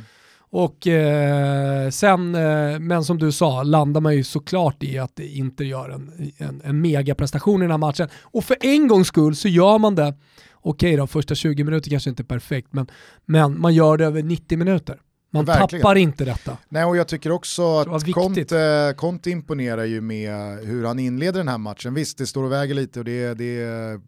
Och eh, sen, eh, men som du sa, landar man ju såklart i att Inter gör en, en, en megaprestation i den här matchen. Och för en gångs skull så gör man det, okej då, första 20 minuter kanske inte är perfekt, men, men man gör det över 90 minuter. Man Verkligen. tappar inte detta. Nej och jag tycker också att. Conte, Conte imponerar ju med hur han inleder den här matchen. Visst, det står och väger lite och det, är- det är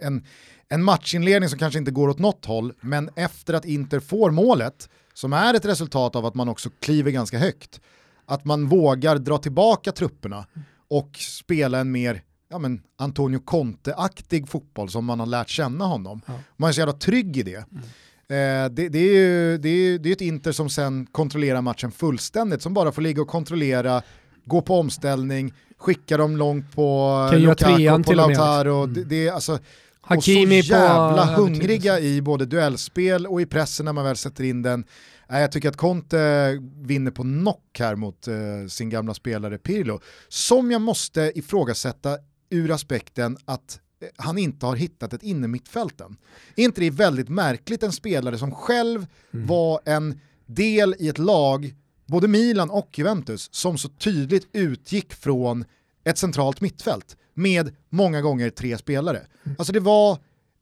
en, en matchinledning som kanske inte går åt något håll, men efter att Inter får målet, som är ett resultat av att man också kliver ganska högt, att man vågar dra tillbaka trupperna och spela en mer ja, men Antonio Conte-aktig fotboll som man har lärt känna honom. Ja. Man är så jävla trygg i det. Eh, det, det, är ju, det, är, det är ett Inter som sen kontrollerar matchen fullständigt, som bara får ligga och kontrollera, gå på omställning, skicka dem långt på Lukaku, trean på. Lautaro. Mm. Det, det är alltså, Hakimi och så på jävla övertygelse. hungriga i både duellspel och i pressen när man väl sätter in den. Jag tycker att Conte vinner på knock här mot eh, sin gamla spelare Pirlo. Som jag måste ifrågasätta ur aspekten att han inte har hittat ett innermittfälten. Är inte det väldigt märkligt en spelare som själv mm. var en del i ett lag, både Milan och Juventus, som så tydligt utgick från ett centralt mittfält med många gånger tre spelare. Mm. Alltså det var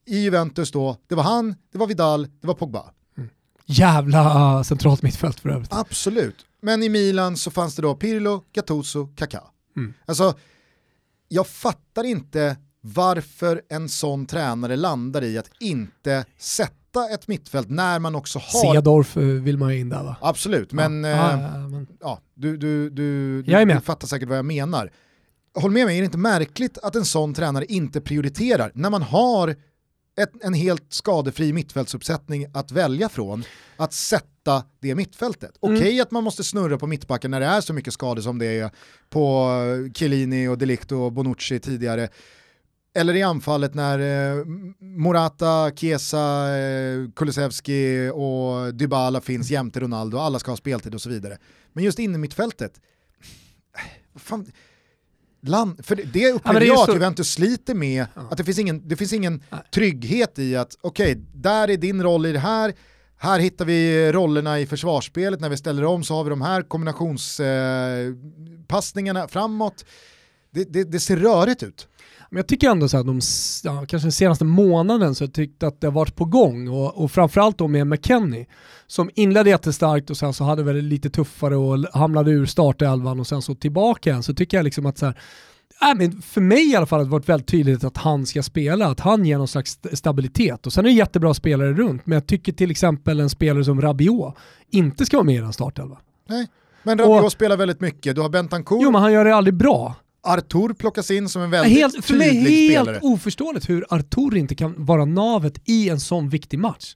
i Juventus då, det var han, det var Vidal, det var Pogba. Mm. Jävla centralt mittfält för övrigt. Absolut, men i Milan så fanns det då Pirlo, Gattuso, Kaká. Mm. Alltså, jag fattar inte varför en sån tränare landar i att inte sätta ett mittfält när man också har... Cedorf eh, vill man ju in där va? Absolut, men, ja. Eh, ja, men... ja du, du, du, du, du fattar säkert vad jag menar. Håll med mig, är det inte märkligt att en sån tränare inte prioriterar när man har ett, en helt skadefri mittfältsuppsättning att välja från, att sätta det mittfältet. Okej okay, mm. att man måste snurra på mittbacken när det är så mycket skador som det är på Chiellini och Delicto och Bonucci tidigare, eller i anfallet när eh, Morata, Chiesa, eh, Kulusevski och Dybala finns jämte Ronaldo, alla ska ha speltid och så vidare. Men just inne mittfältet, fan, land, för det upplever ja, jag så... att Juventus sliter med, ja. att det finns ingen, det finns ingen trygghet i att okej, okay, där är din roll i det här, här hittar vi rollerna i försvarsspelet, när vi ställer om så har vi de här kombinationspassningarna eh, framåt. Det, det, det ser rörigt ut. Men jag tycker ändå så att de, ja, kanske den senaste månaden så har jag tyckt att det har varit på gång och, och framförallt då med McKennie som inledde jättestarkt och sen så hade väl lite tuffare och hamnade ur startelvan och sen så tillbaka igen så tycker jag liksom att så här, äh, men för mig i alla fall har det varit väldigt tydligt att han ska spela, att han ger någon slags stabilitet. Och sen är det jättebra spelare runt, men jag tycker till exempel en spelare som Rabiot inte ska vara med i en startelva. Nej, men Rabiot och, spelar väldigt mycket. Du har Bentancourt. Jo, men han gör det aldrig bra. Artur plockas in som en väldigt helt, För mig är det helt oförståeligt hur Artur inte kan vara navet i en sån viktig match.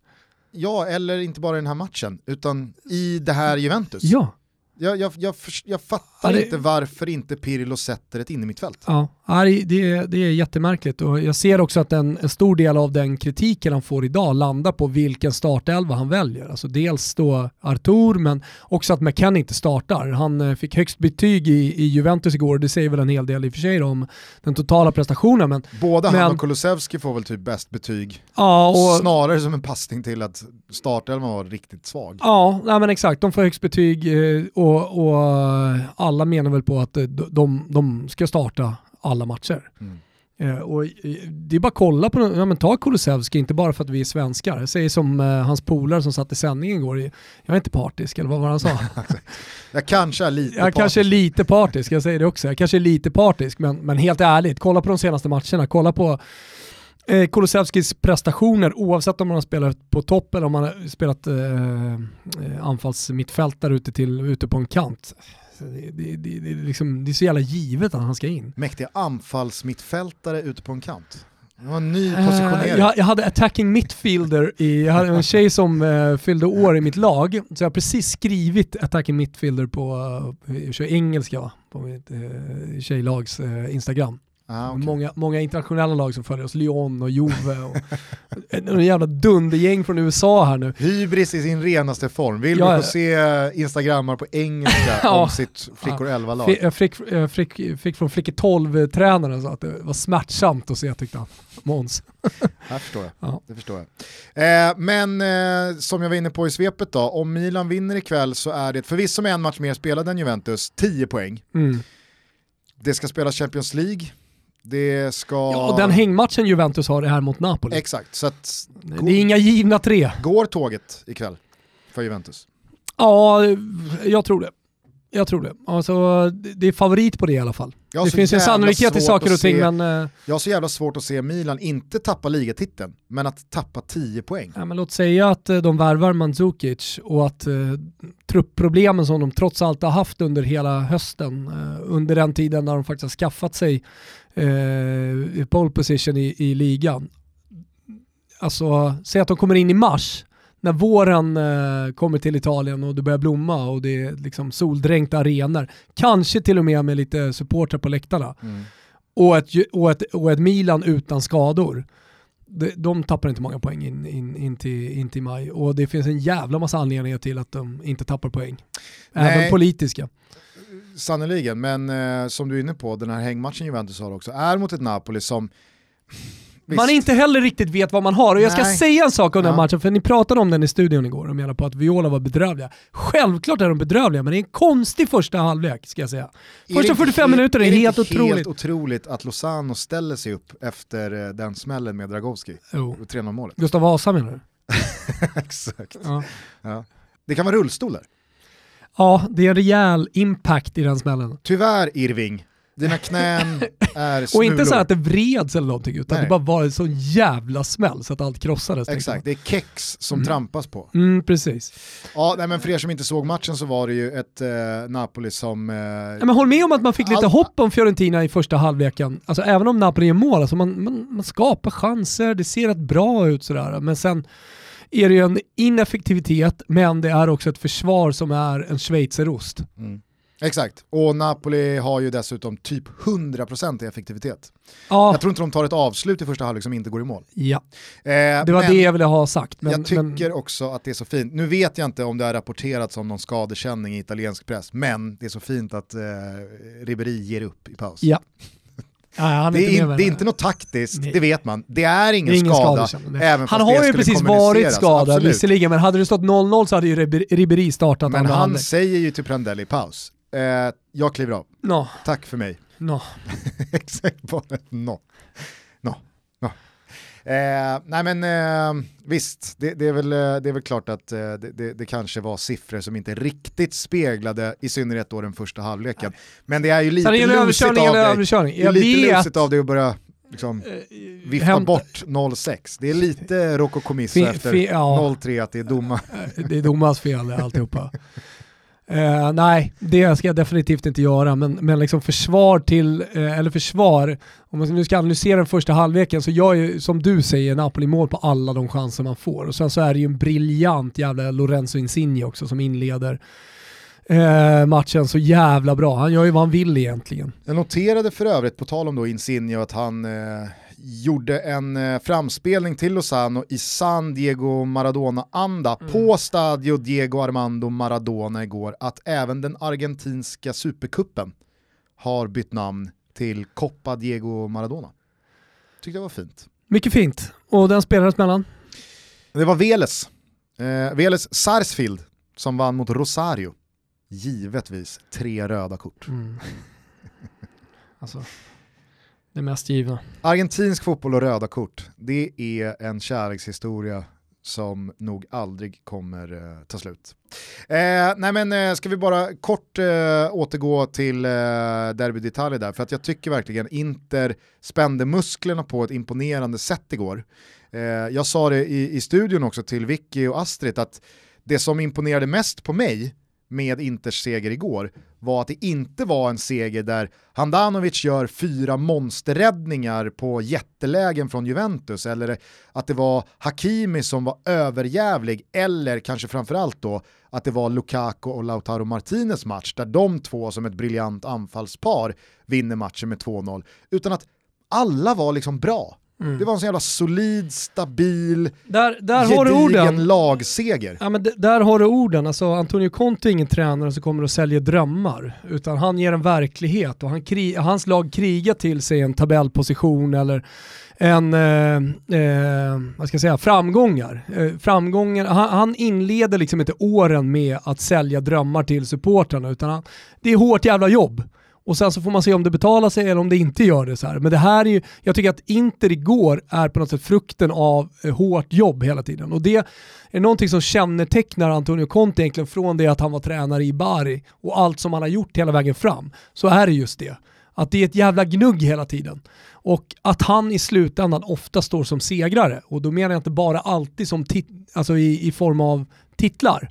Ja, eller inte bara i den här matchen, utan i det här Juventus. Ja. Jag, jag, jag, jag fattar det... inte varför inte Pirlo sätter ett innermittfält. Ja, det, är, det är jättemärkligt och jag ser också att en, en, stor del av den kritiken han får idag landar på vilken startelva han väljer. Alltså dels då Artur men också att McKenn inte startar. Han eh, fick högst betyg i, i Juventus igår och det säger väl en hel del i och för sig om den totala prestationen. Men, Både men, han och Kulusevski får väl typ bäst betyg. Ja, och, Snarare som en passning till att startelvan var riktigt svag. Ja, nej men exakt. De får högst betyg eh, och, och alla menar väl på att de, de ska starta alla matcher. Mm. Eh, och det är bara att kolla på, ja, men ta Kulusevski, inte bara för att vi är svenskar. Jag säger som eh, hans polare som satt i sändningen igår, jag är inte partisk, eller vad var han sa? <laughs> jag kanske är lite jag partisk. kanske är lite partisk, jag säger det också. Jag kanske är lite partisk, men, men helt ärligt, kolla på de senaste matcherna, kolla på eh, Kulusevskis prestationer oavsett om man har spelat på topp eller om man har spelat eh, eh anfallsmittfältare ute, ute på en kant. Det, det, det, det, liksom, det är så jävla givet att han ska in. Mäktiga anfallsmittfältare ute på en kant. Det var en ny eh, positionering. Uh, jag, jag, hade attacking mittfielder, i, jag hade en tjej som uh, fyllde år i mitt lag, så jag har precis skrivit attacking mittfielder på, uh, jag kör engelska va? på mitt uh, tjejlags uh, Instagram. Ah, okay. många, många internationella lag som följer oss, Lyon och Juve och <laughs> en jävla dundergäng från USA här nu. Hybris i sin renaste form. Vill ja, vi få se instagrammar på engelska <laughs> ja, om sitt flickor 11-lag? Jag fick, fick, fick från flickor 12-tränaren så att det var smärtsamt att se tyckte han. Måns. <laughs> Det förstår jag. Ja. Det förstår jag. Eh, men eh, som jag var inne på i svepet då, om Milan vinner ikväll så är det förvisso med en match mer spelad än Juventus, 10 poäng. Mm. Det ska spelas Champions League, det ska... Ja, den hängmatchen Juventus har är här mot Napoli. Exakt. Så att, det är inga givna tre. Går tåget ikväll för Juventus? Ja, jag tror det. Jag tror det. Alltså, det är favorit på det i alla fall. Det finns en sannolikhet i saker och ting se, men... Uh... Jag har så jävla svårt att se Milan inte tappa ligatiteln, men att tappa 10 poäng. Ja, men låt säga att uh, de värvar Mandzukic och att uh, truppproblemen som de trots allt har haft under hela hösten, under den tiden när de faktiskt har skaffat sig uh, pole position i, i ligan. Alltså, säg att de kommer in i mars när våren eh, kommer till Italien och det börjar blomma och det är liksom soldränkta arenor, kanske till och med med lite supportrar på läktarna, mm. och, ett, och, ett, och ett Milan utan skador, de, de tappar inte många poäng in, in, in, till, in till maj och det finns en jävla massa anledningar till att de inte tappar poäng. Även Nej. politiska. Sannerligen, men eh, som du är inne på, den här hängmatchen Juventus har också är mot ett Napoli som man inte heller riktigt vet vad man har. Och jag ska Nej. säga en sak om den Ja. matchen, för ni pratade om den i studion igår och menade på att Viola var bedrövliga. Självklart är de bedrövliga, men det är en konstig första halvlek ska jag säga. Är Första inte 45 he- minuter är, det helt otroligt. helt otroligt att Lozano ställer sig upp efter eh, den smällen med Dragowski. Jo. och 3-0 målet. Gustav Vasa menar du? <laughs> Exakt. Ja. Ja. Det kan vara rullstol där. Ja, det är en rejäl impact i den smällen. Tyvärr Irving, dina <laughs> knän är Och smulor. inte så att det vreds eller någonting, utan Nej. det bara var en sån jävla smäll så att allt krossades. Exakt, det är kex som trampas på. Mm, precis. Ja, nej, men för er som inte såg matchen så var det ju ett eh, Napoli som... Eh, Ja, men håll med om att man fick lite All- hopp om Fiorentina i första halvleken. Alltså även om Napoli är mål, alltså man, man, man skapar chanser, det ser rätt bra ut sådär. Men sen är det ju en ineffektivitet, men det är också ett försvar som är en schweizerost. mm. Exakt, och Napoli har ju dessutom typ 100% i effektivitet. Ja, Jag tror inte de tar ett avslut i första halvlek som inte går i mål. ja, Eh, det var det jag ville ha sagt. Men, jag tycker men, också att det är så fint. Nu vet jag inte om det har rapporterats om någon skadekänning i italiensk press, men det är så fint att eh, Ribéry ger upp i paus. ja. Nej, Det är, inte in, det är inte något taktiskt, Nej. det vet man. Det är ingen, Det är ingen skada, även Han har ju precis varit skadad Absolut. visserligen, men hade det stått 0-0 så hade ju Ribéry startat Men han halvlek. säger ju till Prandelli i paus, eh, jag kliver av, No, tack för mig. no. <laughs> Exakt, bara no. Eh, nej men eh, visst, det, det, är väl, eh, det är väl klart att eh, det, det, kanske var siffror som inte riktigt speglade i synnerhet då den första halvleken. Men det är ju lite lusigt av dig. överkörning. Det är Jag lite vet. lusigt av dig att börja liksom, vifta hämta- bort 0-6. Det är lite Fe- efter ja. 0-3 att det är domar. Det är domarens fel alltihopa. <laughs> Eh, nej, det ska jag definitivt inte göra, men, men liksom försvar till, eh, eller försvar, om man nu ska analysera den första halvleken så gör ju, som du säger, Napoli mål på alla de chanser man får. Och sen så är det ju en briljant jävla Lorenzo Insigne också som inleder eh, matchen så jävla bra. Han gör ju vad han vill egentligen. Jag noterade för övrigt, på tal om då Insigne, att han eh, gjorde en eh, framspelning till Lozano i San Diego Maradona-anda på Stadio Diego Armando Maradona igår, att även den argentinska superkuppen har bytt namn till Copa Diego Maradona. Tyckte det var fint. Mycket fint. Och den spelades mellan? Det var Veles, eh, Veles Sarsfield, som vann mot Rosario. Givetvis tre röda kort. Mm. <laughs> alltså, det mest givna. Argentinsk fotboll och röda kort, det är en kärlekshistoria som nog aldrig kommer eh, ta slut. Eh, nej men eh, ska vi bara kort eh, återgå till eh, Derby d'Italia där, för att jag tycker verkligen Inter spände musklerna på ett imponerande sätt igår. Eh, jag sa det i, i studion också till Vicky och Astrid att det som imponerade mest på mig med Inters seger igår var att det inte var en seger där Handanovic gör fyra monsterräddningar på jättelägen från Juventus eller att det var Hakimi som var överjävlig eller kanske framförallt då att det var Lukaku och Lautaro Martinez match där de två som ett briljant anfallspar vinner matchen med 2-0 utan att alla var liksom bra. Det var en sån jävla solid, stabil, Där, där har du orden. gedigen lagseger. Ja, men där har du orden. Alltså, Antonio Conte är ingen tränare som kommer att sälja drömmar, utan han ger en verklighet och han hans lag krigar till sig en tabellposition eller en, eh, eh, vad ska jag säga, framgångar. Eh, framgångar han, han inleder liksom inte åren med att sälja drömmar till supportrarna, utan han, det är hårt jävla jobb. Och sen så får man se om det betalar sig eller om det inte gör det. Så här. Men det här är ju, jag tycker att Inter igår är på något sätt frukten av eh, hårt jobb hela tiden. Och det är någonting som kännetecknar Antonio Conte egentligen från det att han var tränare i Bari och allt som han har gjort hela vägen fram. Så är det just det. Att det är ett jävla gnugg hela tiden. Och att han i slutändan ofta står som segrare. Och då menar jag inte bara alltid som tit- alltså i, i form av titlar.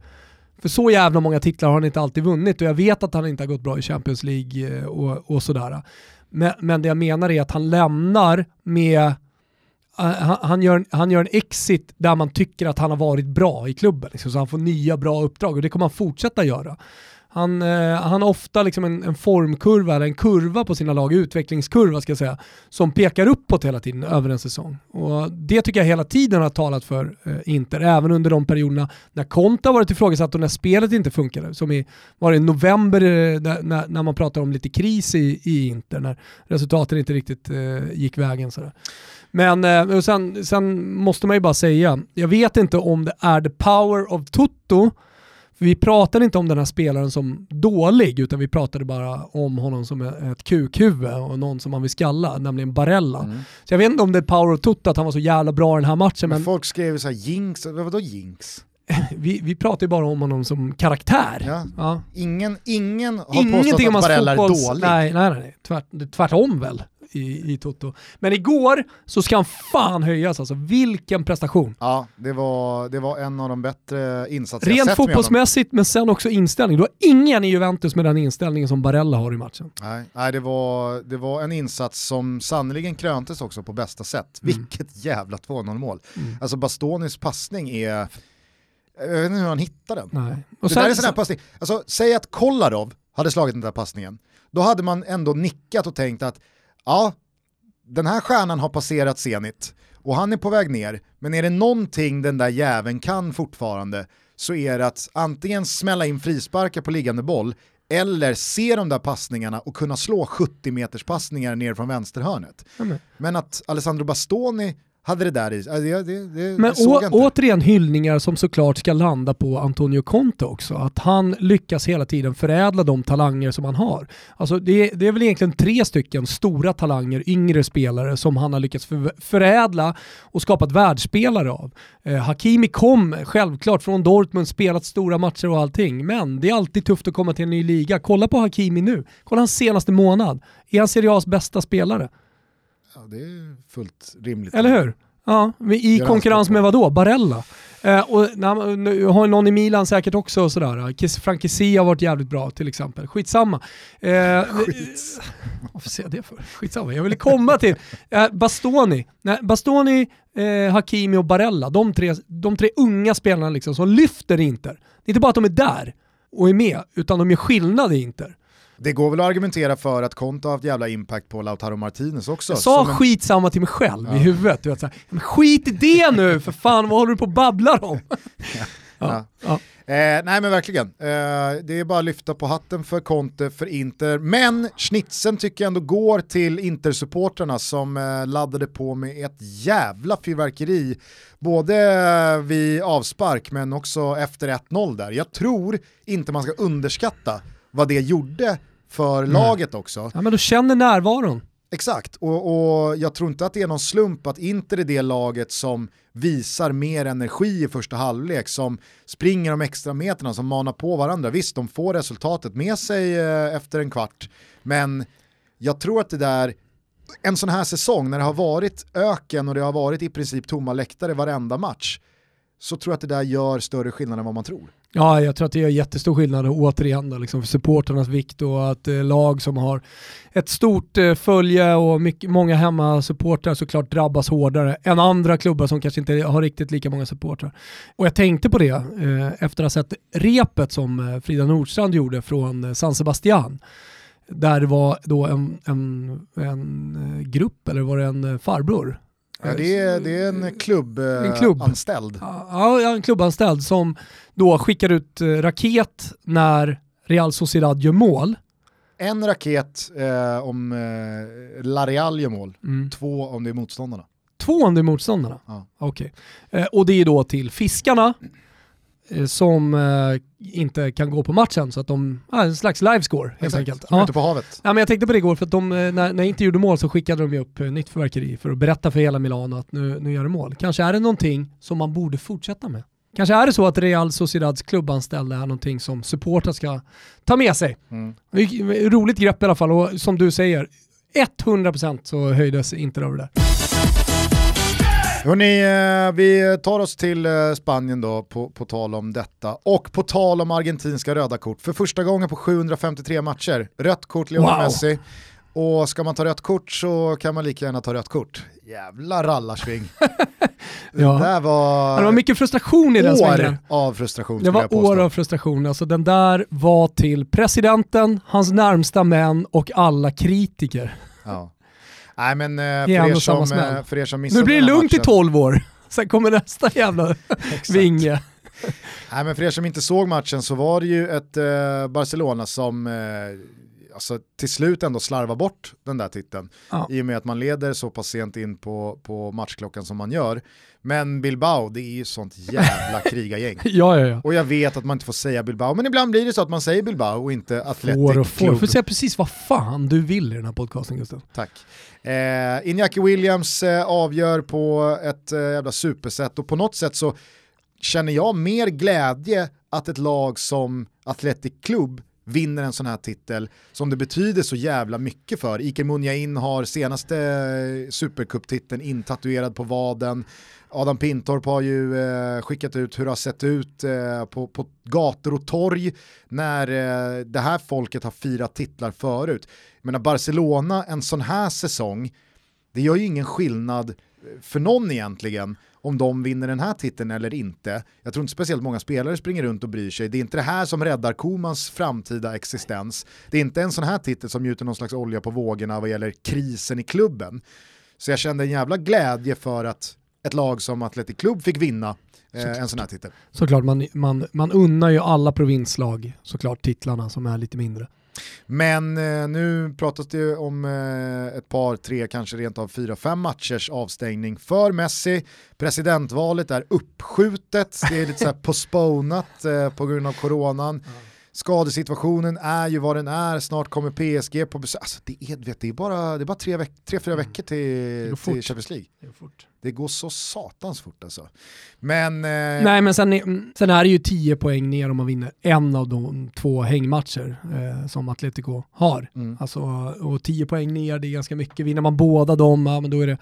För så jävla många titlar har han inte alltid vunnit och jag vet att han inte har gått bra i Champions League eh, och, och sådär. Men, men det jag menar är att han lämnar med eh, han, han, gör, han gör en exit där man tycker att han har varit bra i klubben. Liksom, så han får nya bra uppdrag och det kommer han fortsätta göra. Han, eh, han har ofta liksom en, en, formkurva, eller en kurva på sina lag, utvecklingskurva ska jag säga, som pekar uppåt hela tiden över en säsong. Och det tycker jag hela tiden har talat för eh, Inter, även under de perioderna när Konta varit ifrågasatt och när spelet inte funkade. Som i, var det i november eh, när, när man pratar om lite kris i, i Inter, när resultaten inte riktigt eh, gick vägen. Sådär. Men eh, sen, sen måste man ju bara säga, jag vet inte om det är the power of Toto för vi pratade inte om den här spelaren som dålig, utan vi pratade bara om honom som ett kukhuvud och någon som man vill skalla, nämligen Barella. Mm. Så jag vet inte om det är power of Toto att han var så jävla bra i den här matchen. Men, men folk skrev så här jinx, vadå jinx? <laughs> vi, vi pratar ju bara om honom som karaktär. Ja. Ja. Ingen, ingen har Ingenting påstått att Barella fotbolls... är dålig. Nej, nej, nej. Tvärt, tvärtom väl i, i Toto. Men igår så ska han fan höjas alltså. Vilken prestation. Ja, det var, det var en av de bättre insatser Rent fotbollsmässigt men sen också inställning. Du har ingen i Juventus med den inställningen som Barella har i matchen. Nej, nej det, var, det var en insats som sannoliken kröntes också på bästa sätt. Mm. Vilket jävla 2-0 mål. Mm. Alltså Bastonis passning är... Jag vet inte hur han hittar den. Nej. Och det sen, där är sån här passning. Alltså, säg att Kolarov hade slagit den där passningen. Då hade man ändå nickat och tänkt att ja, den här stjärnan har passerat Zenit och han är på väg ner, men är det någonting den där jäveln kan fortfarande så är det att antingen smälla in frisparkar på liggande boll eller se de där passningarna och kunna slå 70 meters passningar ner från vänsterhörnet. Mm. Men att Alessandro Bastoni hade det där i alltså det, det, Men å, återigen hyllningar som såklart ska landa på Antonio Conte också. Att han lyckas hela tiden förädla de talanger som han har. Alltså det, det är väl egentligen tre stycken stora talanger, yngre spelare som han har lyckats för, förädla och skapat världsspelare av. Eh, Hakimi kom självklart från Dortmund, spelat stora matcher och allting, men det är alltid tufft att komma till en ny liga. Kolla på Hakimi nu, kolla hans senaste månad. Är han Serie A's bästa spelare? Ja, det är fullt rimligt. Eller hur? Ja, i konkurrens med vadå? Barella. Eh, och na, nu har någon i Milan säkert också och sådär. Frank Kessie har varit jävligt bra till exempel. Skitsamma. Eh, Skits. Varför säger jag det för? Skitsamma. Jag ville komma till eh, Bastoni. Nej, Bastoni, eh, Hakimi och Barella, de tre, de tre unga spelarna liksom som lyfter Inter. Det är inte bara att de är där och är med, utan de gör skillnad i Inter. Det går väl att argumentera för att Conte har haft jävla impact på Lautaro Martinez också. Jag sa en... skitsamma till mig själv ja. i huvudet. Du vet, så här, skit i det nu för fan, vad håller du på och babblar om? <laughs> ja. Ja. Eh, nej men verkligen, eh, det är bara att lyfta på hatten för Conte, för Inter. Men schnitzeln tycker jag ändå går till Inter-supporterna som eh, laddade på med ett jävla fyrverkeri. Både vid avspark men också efter 1-0 där. Jag tror inte man ska underskatta vad det gjorde för mm. laget också. Ja men du känner närvaron. Exakt, och, och, jag tror inte att det är någon slump att Inter är det laget som visar mer energi i första halvlek, som springer de extra meterna, som manar på varandra. Visst, de får resultatet med sig eh, efter en kvart, men jag tror att det där, en sån här säsong när det har varit öken och det har varit i princip tomma läktare varenda match, så tror jag att det där gör större skillnad än vad man tror. Ja, jag tror att det gör jättestor skillnad återigen då, liksom för supporternas vikt och att eh, lag som har ett stort eh, följe och mycket, många hemmasupportrar såklart drabbas hårdare än andra klubbar som kanske inte har riktigt lika många supportrar. Och jag tänkte på det eh, efter att ha sett repet som eh, Frida Nordstrand gjorde från eh, San Sebastian där det var då en, en, en eh, grupp, eller var det en eh, farbror, Ja, det, är, det är en klubbanställd. Klubb. Ja, en klubbanställd som då skickar ut eh, raket när Real Sociedad gör mål. En raket eh, om eh, Lareal gör mål, mm. två om det är motståndarna. Två om det är motståndarna? Ja. Okej. Okay. Eh, och det är då till fiskarna Eh, som eh, inte kan gå på matchen så att de, ah, en slags livescore helt Exakt, enkelt. Ja. ute på havet. Ja, men jag tänkte på det igår för att de, eh, när, när inte gjorde mål så skickade de ju upp eh, nytt förverkeri för att berätta för hela Milano att nu, nu gör det mål. Kanske är det någonting som man borde fortsätta med. Kanske är det så att Real Sociedads klubbanställda är någonting som supportrar ska ta med sig. Mm. Roligt grepp i alla fall och som du säger, 100% så höjdes inte över det. Hörrni, eh, vi tar oss till eh, Spanien då på, på tal om detta. Och på tal om argentinska röda kort. För första gången på 753 matcher, rött kort Lionel wow. Messi. Och ska man ta rött kort så kan man lika gärna ta rött kort. Jävla rallarsving. <laughs> Ja. Det var, Det var mycket frustration i den svängen. år av frustration Det var år av frustration. Alltså den där var till presidenten, hans närmsta män och alla kritiker. Ja. Nej men eh, är för er, som, eh, för er som missade Nu blir det lugnt i matchen- 12 år. <laughs> Sen kommer nästa jävla <laughs> vinge. Nej, men för er som inte såg matchen så var det ju ett eh, Barcelona som eh, alltså, till slut ändå slarvar bort den där titeln. Ja. I och med att man leder så pass sent in på, på matchklockan som man gör. Men Bilbao, det är ju sånt jävla <laughs> krigargäng. Ja, ja, ja. Och jag vet att man inte får säga Bilbao, men ibland blir det så att man säger Bilbao och inte Athletic Får och får. Du får säga precis vad fan du vill i den här podcasten Gustav. Tack. Eh, Iñaki Williams eh, avgör på ett eh, jävla supersätt och på något sätt så känner jag mer glädje att ett lag som Athletic Club vinner en sån här titel som det betyder så jävla mycket för. Iker Munjain har senaste eh, supercuptiteln intatuerad på vaden. Adam Pintorp har ju eh, skickat ut hur det har sett ut eh, på, på gator och torg när eh, det här folket har firat titlar förut. Jag menar Barcelona en sån här säsong, det gör ju ingen skillnad för någon egentligen om de vinner den här titeln eller inte. Jag tror inte speciellt många spelare springer runt och bryr sig. Det är inte det här som räddar Komans framtida existens. Det är inte en sån här titel som gjuter någon slags olja på vågorna vad gäller krisen i klubben. Så jag kände en jävla glädje för att ett lag som Athletic Club fick vinna eh, en sån här titel. Såklart, man, man, man unnar ju alla provinslag såklart titlarna som är lite mindre. Men eh, nu pratas det ju om eh, ett par, tre, kanske rent av fyra, fem matchers avstängning för Messi. Presidentvalet är uppskjutet, det är lite så här <laughs> postponat eh, på grund av coronan. Skadesituationen är ju vad den är, snart kommer PSG på besök. Alltså, det, är, vet, det är bara, det är bara tre, veck tre fyra veckor till, till. Champions League. Det går så satans fort alltså. Men eh, Nej men sen, är- sen är det ju 10 poäng ner om man vinner en av de två hängmatcher eh, som Atletico har. Mm. Alltså, och 10 poäng ner, det är ganska mycket. Vinner man båda dem, ja, men då är det,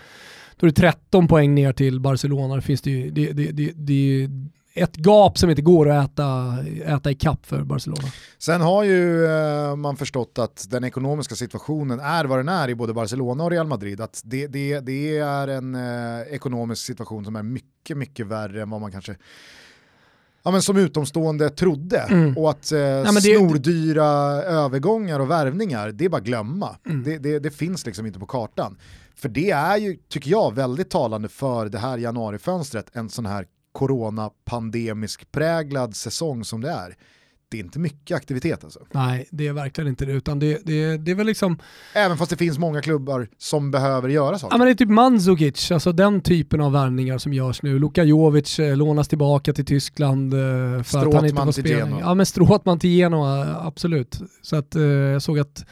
då är det 13 poäng ner till Barcelona. Det finns det, ju, det, det, det, ett gap som inte går att äta, äta i kapp för Barcelona. Sen har ju eh, man förstått att den ekonomiska situationen är vad den är i både Barcelona och Real Madrid. Att det, det, det är en eh, ekonomisk situation som är mycket, mycket värre än vad man kanske ja, men som utomstående trodde. Mm. Och att eh, men det- snordyra övergångar och värvningar, det är bara glömma. Mm. Det, det, det finns liksom inte på kartan. För det är ju, tycker jag, väldigt talande för det här januarifönstret, en sån här corona-pandemisk präglad säsong som det är. Det är inte mycket aktivitet alltså. Nej, det är verkligen inte det. Utan det, det, det är väl liksom, Även fast det finns många klubbar som behöver göra ja saker. men det är typ Mandzukic, alltså den typen av värvningar som görs nu. Luka Jovic eh, lånas tillbaka till Tyskland eh, för att han inte får spela. Ja men Stråtman till Genoa, absolut. Så att eh, jag såg att eh,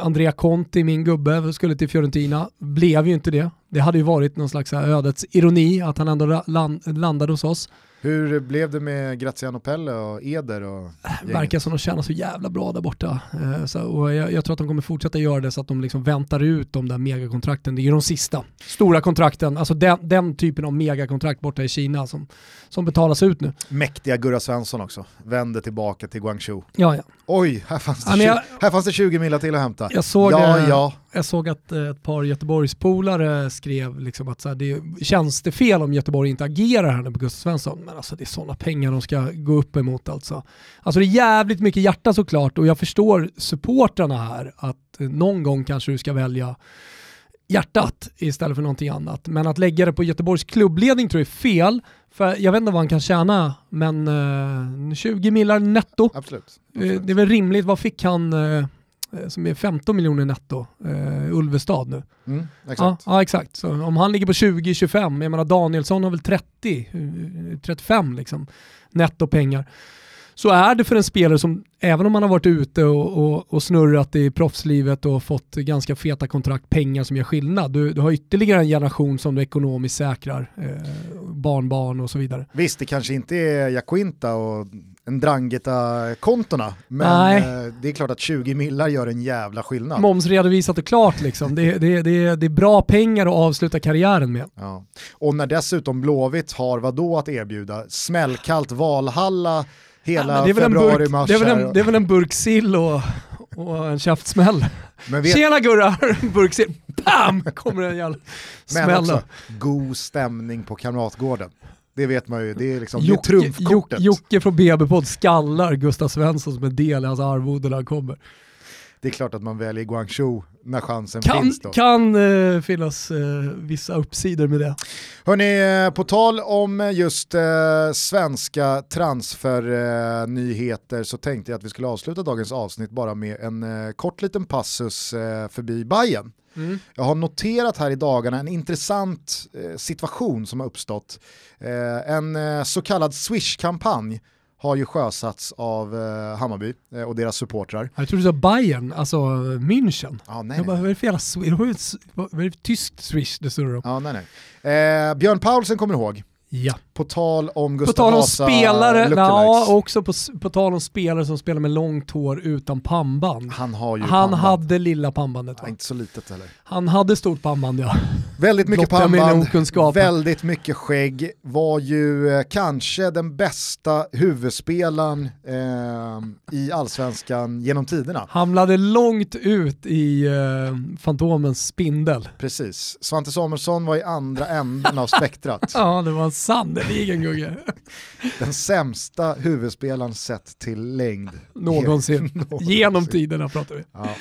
Andrea Conti, min gubbe, skulle till Fiorentina. Blev ju inte det. Det hade ju varit någon slags ödets ironi att han ändå landade hos oss. Hur blev det med Graziano Pelle och Eder och gänget? Verkar som de tjänar så jävla bra där borta. Eh, så, och jag, jag tror att de kommer fortsätta göra det så att de liksom väntar ut de där megakontrakten. Det är ju de sista stora kontrakten, alltså den, den typen av megakontrakt borta i Kina som, som betalas ut nu. Mäktiga Gurra Svensson också, vände tillbaka till Guangzhou. Ja, ja. Oj, här fanns det, Ja, men 20, jag- här fanns det 20 millar till att hämta. Jag såg, ja, eh, ja. jag såg att eh, ett par Göteborgspolare skrev liksom att så här, det känns det fel om Göteborg inte agerar här nu på Gustav Svensson. Men alltså det är sådana pengar de ska gå upp emot alltså. Alltså det är jävligt mycket hjärta såklart och jag förstår supportrarna här att eh, någon gång kanske du ska välja hjärtat istället för någonting annat. Men att lägga det på Göteborgs klubbledning tror jag är fel. För jag vet inte vad han kan tjäna, men eh, 20 millar netto. Absolut. Eh, Absolut. Det är väl rimligt, vad fick han eh, som är 15 miljoner netto, eh, Ulvestad nu? Mm, Ja, exakt. ja, exakt. Så om han ligger på 20-25, jag menar Danielsson har väl 30, eh, 35 liksom, netto pengar. Så är det för en spelare som, även om man har varit ute och, och, och snurrat i proffslivet och fått ganska feta kontrakt, pengar som gör skillnad. Du, du har ytterligare en generation som du ekonomiskt säkrar, eh, barnbarn och så vidare. Visst, det kanske inte är Jaquinta och en Drangheta-kontona, men Nej. eh, det är klart att 20 millar gör en jävla skillnad. Momsredovisat och klart liksom. Det, det, det, det är bra pengar att avsluta karriären med. Ja. Och när dessutom Blåvitt har vad då att erbjuda? Smällkallt Valhalla hela Ja, men det, det, det är väl en burk sill och, och en käftsmäll. Men vet, Tjena Gurra! <laughs> burk sill. BAM! Kommer en jävla Men smäll. också, god stämning på Kamratgården. Det vet man ju, det är liksom det är Jocke, trumfkortet. Jocke, Jocke från BB-podd skallar Gustav Svensson som en del i hans arvode när han kommer. Det är klart att man väljer Guangzhou när chansen Kan, finns då. kan eh, finnas eh, vissa uppsidor med det. Hörni, eh, på tal om just eh, svenska transfernyheter så tänkte jag att vi skulle avsluta dagens avsnitt bara med en eh, kort liten passus eh, förbi Bayern. Jag har noterat här i dagarna en intressant eh, situation som har uppstått. Eh, en eh, så kallad Swish-kampanj har ju sjösatts av eh, Hammarby eh, och deras supportrar. Jag tror du sa Bayern, alltså München. Ja, nej, jag bara, nej. vad är det för jävla vad är det tyskt swish det står om? Ja, nej, nej. Eh, Björn Paulsen kommer ihåg, Ja. på tal om På Gustav tal om Vasa spelare, ja, också på, på tal om spelare som spelar med långt hår utan pannband. Han har ju Han pannband. hade lilla pannbandet Ja, inte så litet heller. Han hade stort pannband ja. Väldigt mycket pannband, väldigt mycket skägg, var ju eh, kanske den bästa huvudspelaren eh, i allsvenskan genom tiderna. Hamnade långt ut i eh, Fantomens spindel. Precis, Svante Samuelsson var i andra änden av spektrat. <laughs> Ja, det var sannerligen Gugge. Den sämsta huvudspelaren sett till längd. Någonsin. <laughs> Någonsin. Genom tiderna pratar vi. Ja.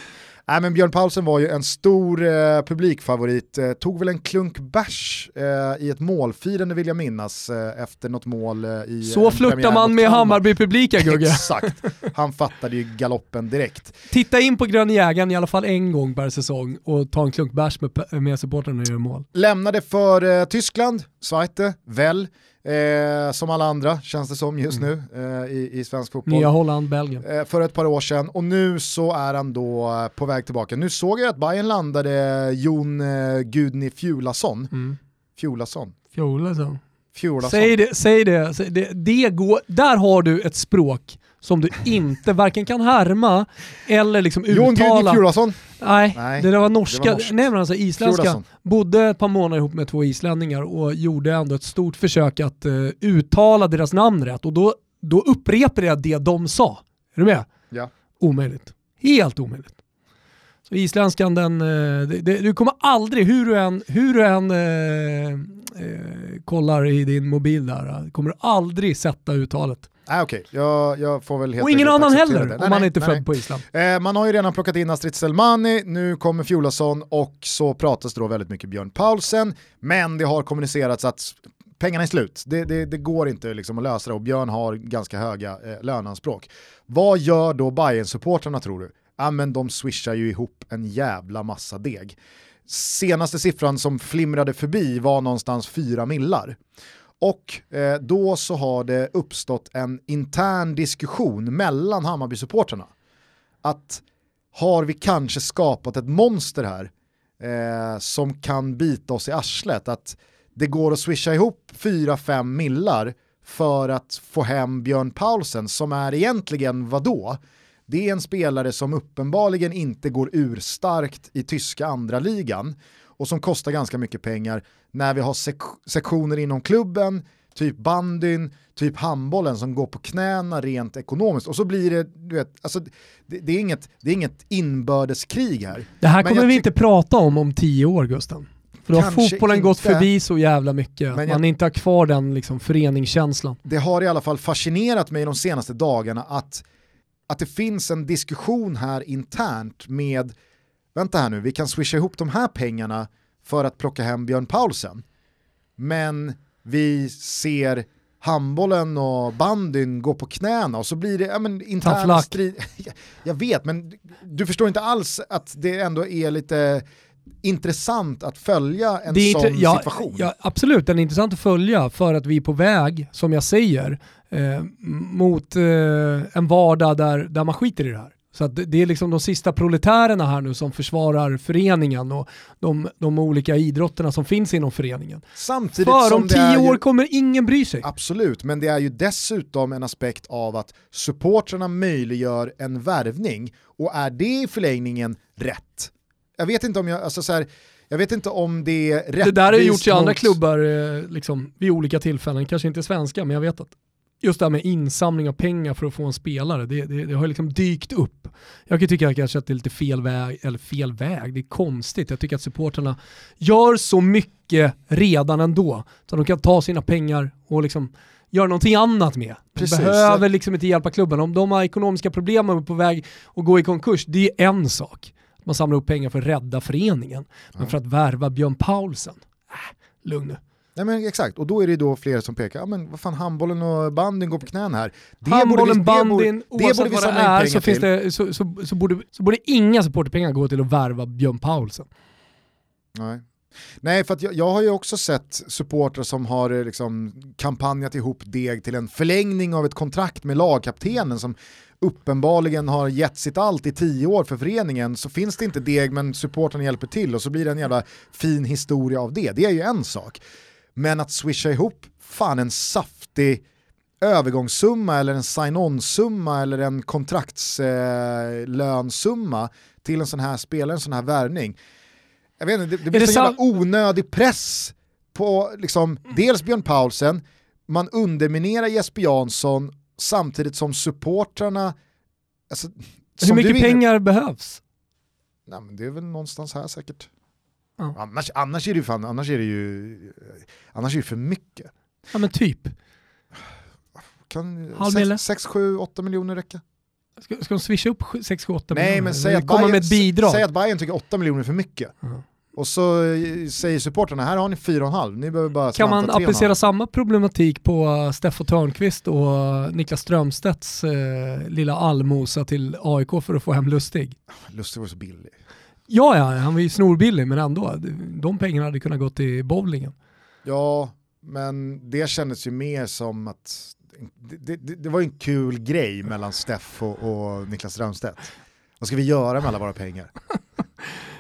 Nej, men Björn Paulsen var ju en stor eh, publikfavorit, eh, tog väl en klunk bärs eh, i ett målfirande vill jag minnas eh, efter något mål eh, i Så en flörtar man med. Hammarby-publiken Gugge. Exakt, han fattade ju galoppen direkt. Titta in på Gröna Jägaren i alla fall en gång per säsong och ta en klunk bärs med, med supportrarna när gör mål. Lämnade för eh, Tyskland, Zweite, Well, eh, som alla andra känns det som just nu eh, i, i svensk fotboll. Nya Holland, Belgien. Eh, för ett par år sedan och nu så är han då eh, på väg tillbaka. Nu såg jag att Bayern landade Jon eh, Gudni Fjulason. Mm. Fjulason. Fjolason. Fjulason. Säg det, säg det. Säg det, det går, där har du ett språk som du inte varken kan härma eller liksom Jon Gudni uttala. Fjulason. Nej, Nej, det där var norska. det var norskt. Nej men alltså isländska. Fjolason. Bodde ett par månader ihop med två islänningar och gjorde ändå ett stort försök att eh, uttala deras namn rätt och då, då upprepade jag det de sa. Är du med? Ja. Omöjligt. Helt omöjligt. Så isländskan den, eh, det, det, du kommer aldrig, hur du än, hur du än eh, eh, kollar i din mobil där, kommer du aldrig sätta uttalet. Nej okej, jag, jag får väl helt och ingen annan heller det. om Nej, man nej, inte är nej, född på Island. Eh, man har ju redan plockat in Astrid Selmani, nu kommer Fjolason och så pratas det då väldigt mycket Björn Paulsen, men det har kommunicerats att pengarna är slut. Det, det, det går inte liksom att lösa det och Björn har ganska höga eh, löneanspråk. Vad gör då bayern supportrarna tror du? Ja men de swishar ju ihop en jävla massa deg. Senaste siffran som flimrade förbi var någonstans 4 millar. Och eh, då så har det uppstått en intern diskussion mellan Hammarby-supporterna. Att har vi kanske skapat ett monster här eh, som kan bita oss i arslet? Att det går att swisha ihop 4-5 millar för att få hem Björn Paulsen som är egentligen vadå? Det är en spelare som uppenbarligen inte går ur starkt i tyska andra ligan och som kostar ganska mycket pengar när vi har sek- sektioner inom klubben, typ bandyn, typ handbollen som går på knäna rent ekonomiskt och så blir det, du vet, alltså, det, det, är, inget, det är inget inbördeskrig här. Det här Men kommer vi inte prata om om tio år Gusten. För då har fotbollen gått inte. förbi så jävla mycket. Men Man jag- inte har kvar den liksom föreningskänslan. det har i alla fall fascinerat mig de senaste dagarna att, att det finns en diskussion här internt med, vänta här nu, vi kan swisha ihop de här pengarna för att plocka hem Björn Paulsen. Men vi ser handbollen och bandyn gå på knäna och så blir det ja, men, interna strid. <laughs> Jag vet, men du förstår inte alls att det ändå är lite intressant att följa en sån inte- ja, situation. Ja, absolut, den är intressant att följa för att vi är på väg, som jag säger, eh, mot eh, en vardag där, där man skiter i det här. Så att det- är liksom de sista proletärerna här nu som försvarar föreningen och de, de olika idrotterna som finns inom föreningen. Samtidigt För om tio ju- år kommer ingen bry sig. Absolut, men det är ju dessutom en aspekt av att supportrarna möjliggör en värvning och är det i förlängningen rätt? Jag vet inte om jag, alltså så här, jag vet inte om det är rättvist Det där har gjorts i andra mot- klubbar eh, liksom, vid olika tillfällen, kanske inte svenska men jag vet att. Just det här med insamling av pengar för att få en spelare, det, det, det har liksom dykt upp. Jag kan tycka kanske att det är lite fel väg, eller fel väg, det är konstigt. Jag tycker att supporterna gör så mycket redan ändå, så de kan ta sina pengar och liksom göra någonting annat med. De Precis. behöver liksom inte hjälpa klubben. Om de har ekonomiska problem och är på väg att gå i konkurs, det är en sak. Man samlar upp pengar för att rädda föreningen. Men för att värva Björn Paulsen, äh, lugn nu. Nej men exakt, och då är det då fler som pekar, ja men vad fan handbollen och bandyn går på knän här. Det Handbollen, borde vi, bandyn, det borde, det oavsett borde vi samla in pengar så, till. det, så, så, så, borde, så borde inga supporterpengar gå till att värva Björn Paulsen. Nej. Nej, för jag, jag har ju också sett supportrar som har eh, liksom kampanjat ihop deg till en förlängning av ett kontrakt med lagkaptenen som uppenbarligen har gett sitt allt i tio år för föreningen så finns det inte deg men supportrarna hjälper till och så blir det en jävla fin historia av det. Det är ju en sak. Men att swisha ihop fan en saftig övergångssumma eller en sign-on-summa eller en kontraktslönsumma eh, till en sån här spelare, en sån här värvning. Jag vet inte, det, det blir så jävla onödig press på liksom, dels Björn Paulsen, man underminerar Jesper Jansson samtidigt som supportrarna alltså, Hur som mycket pengar behövs? Nej, men det är väl någonstans här säkert. Ja. Annars, annars är det ju fan, annars är det ju annars är det för mycket. Ja men typ. Kan Halv mille? 6, 7, 8 miljoner räcka? Ska, ska de swisha upp 6-8 Nej men säg att, Komma Bayern, med ett bidrag. säg att Bayern tycker 8 miljoner är för mycket. Ja. Och så eh, säger supporterna, här har ni 4,5, ni behöver bara Kan man slanta 3,5. applicera samma problematik på uh, Steffo Törnqvist och uh, Niklas Strömstedts uh, lilla allmosa till AIK för att få hem Lustig? Lustig var så billig. Ja, ja, han var ju snorbillig men ändå. De pengarna hade kunnat gå till bowlingen. Ja, men det kändes ju mer som att det, det, det var ju en kul grej mellan Steff och, och Niklas Strömstedt. Vad ska vi göra med alla våra pengar?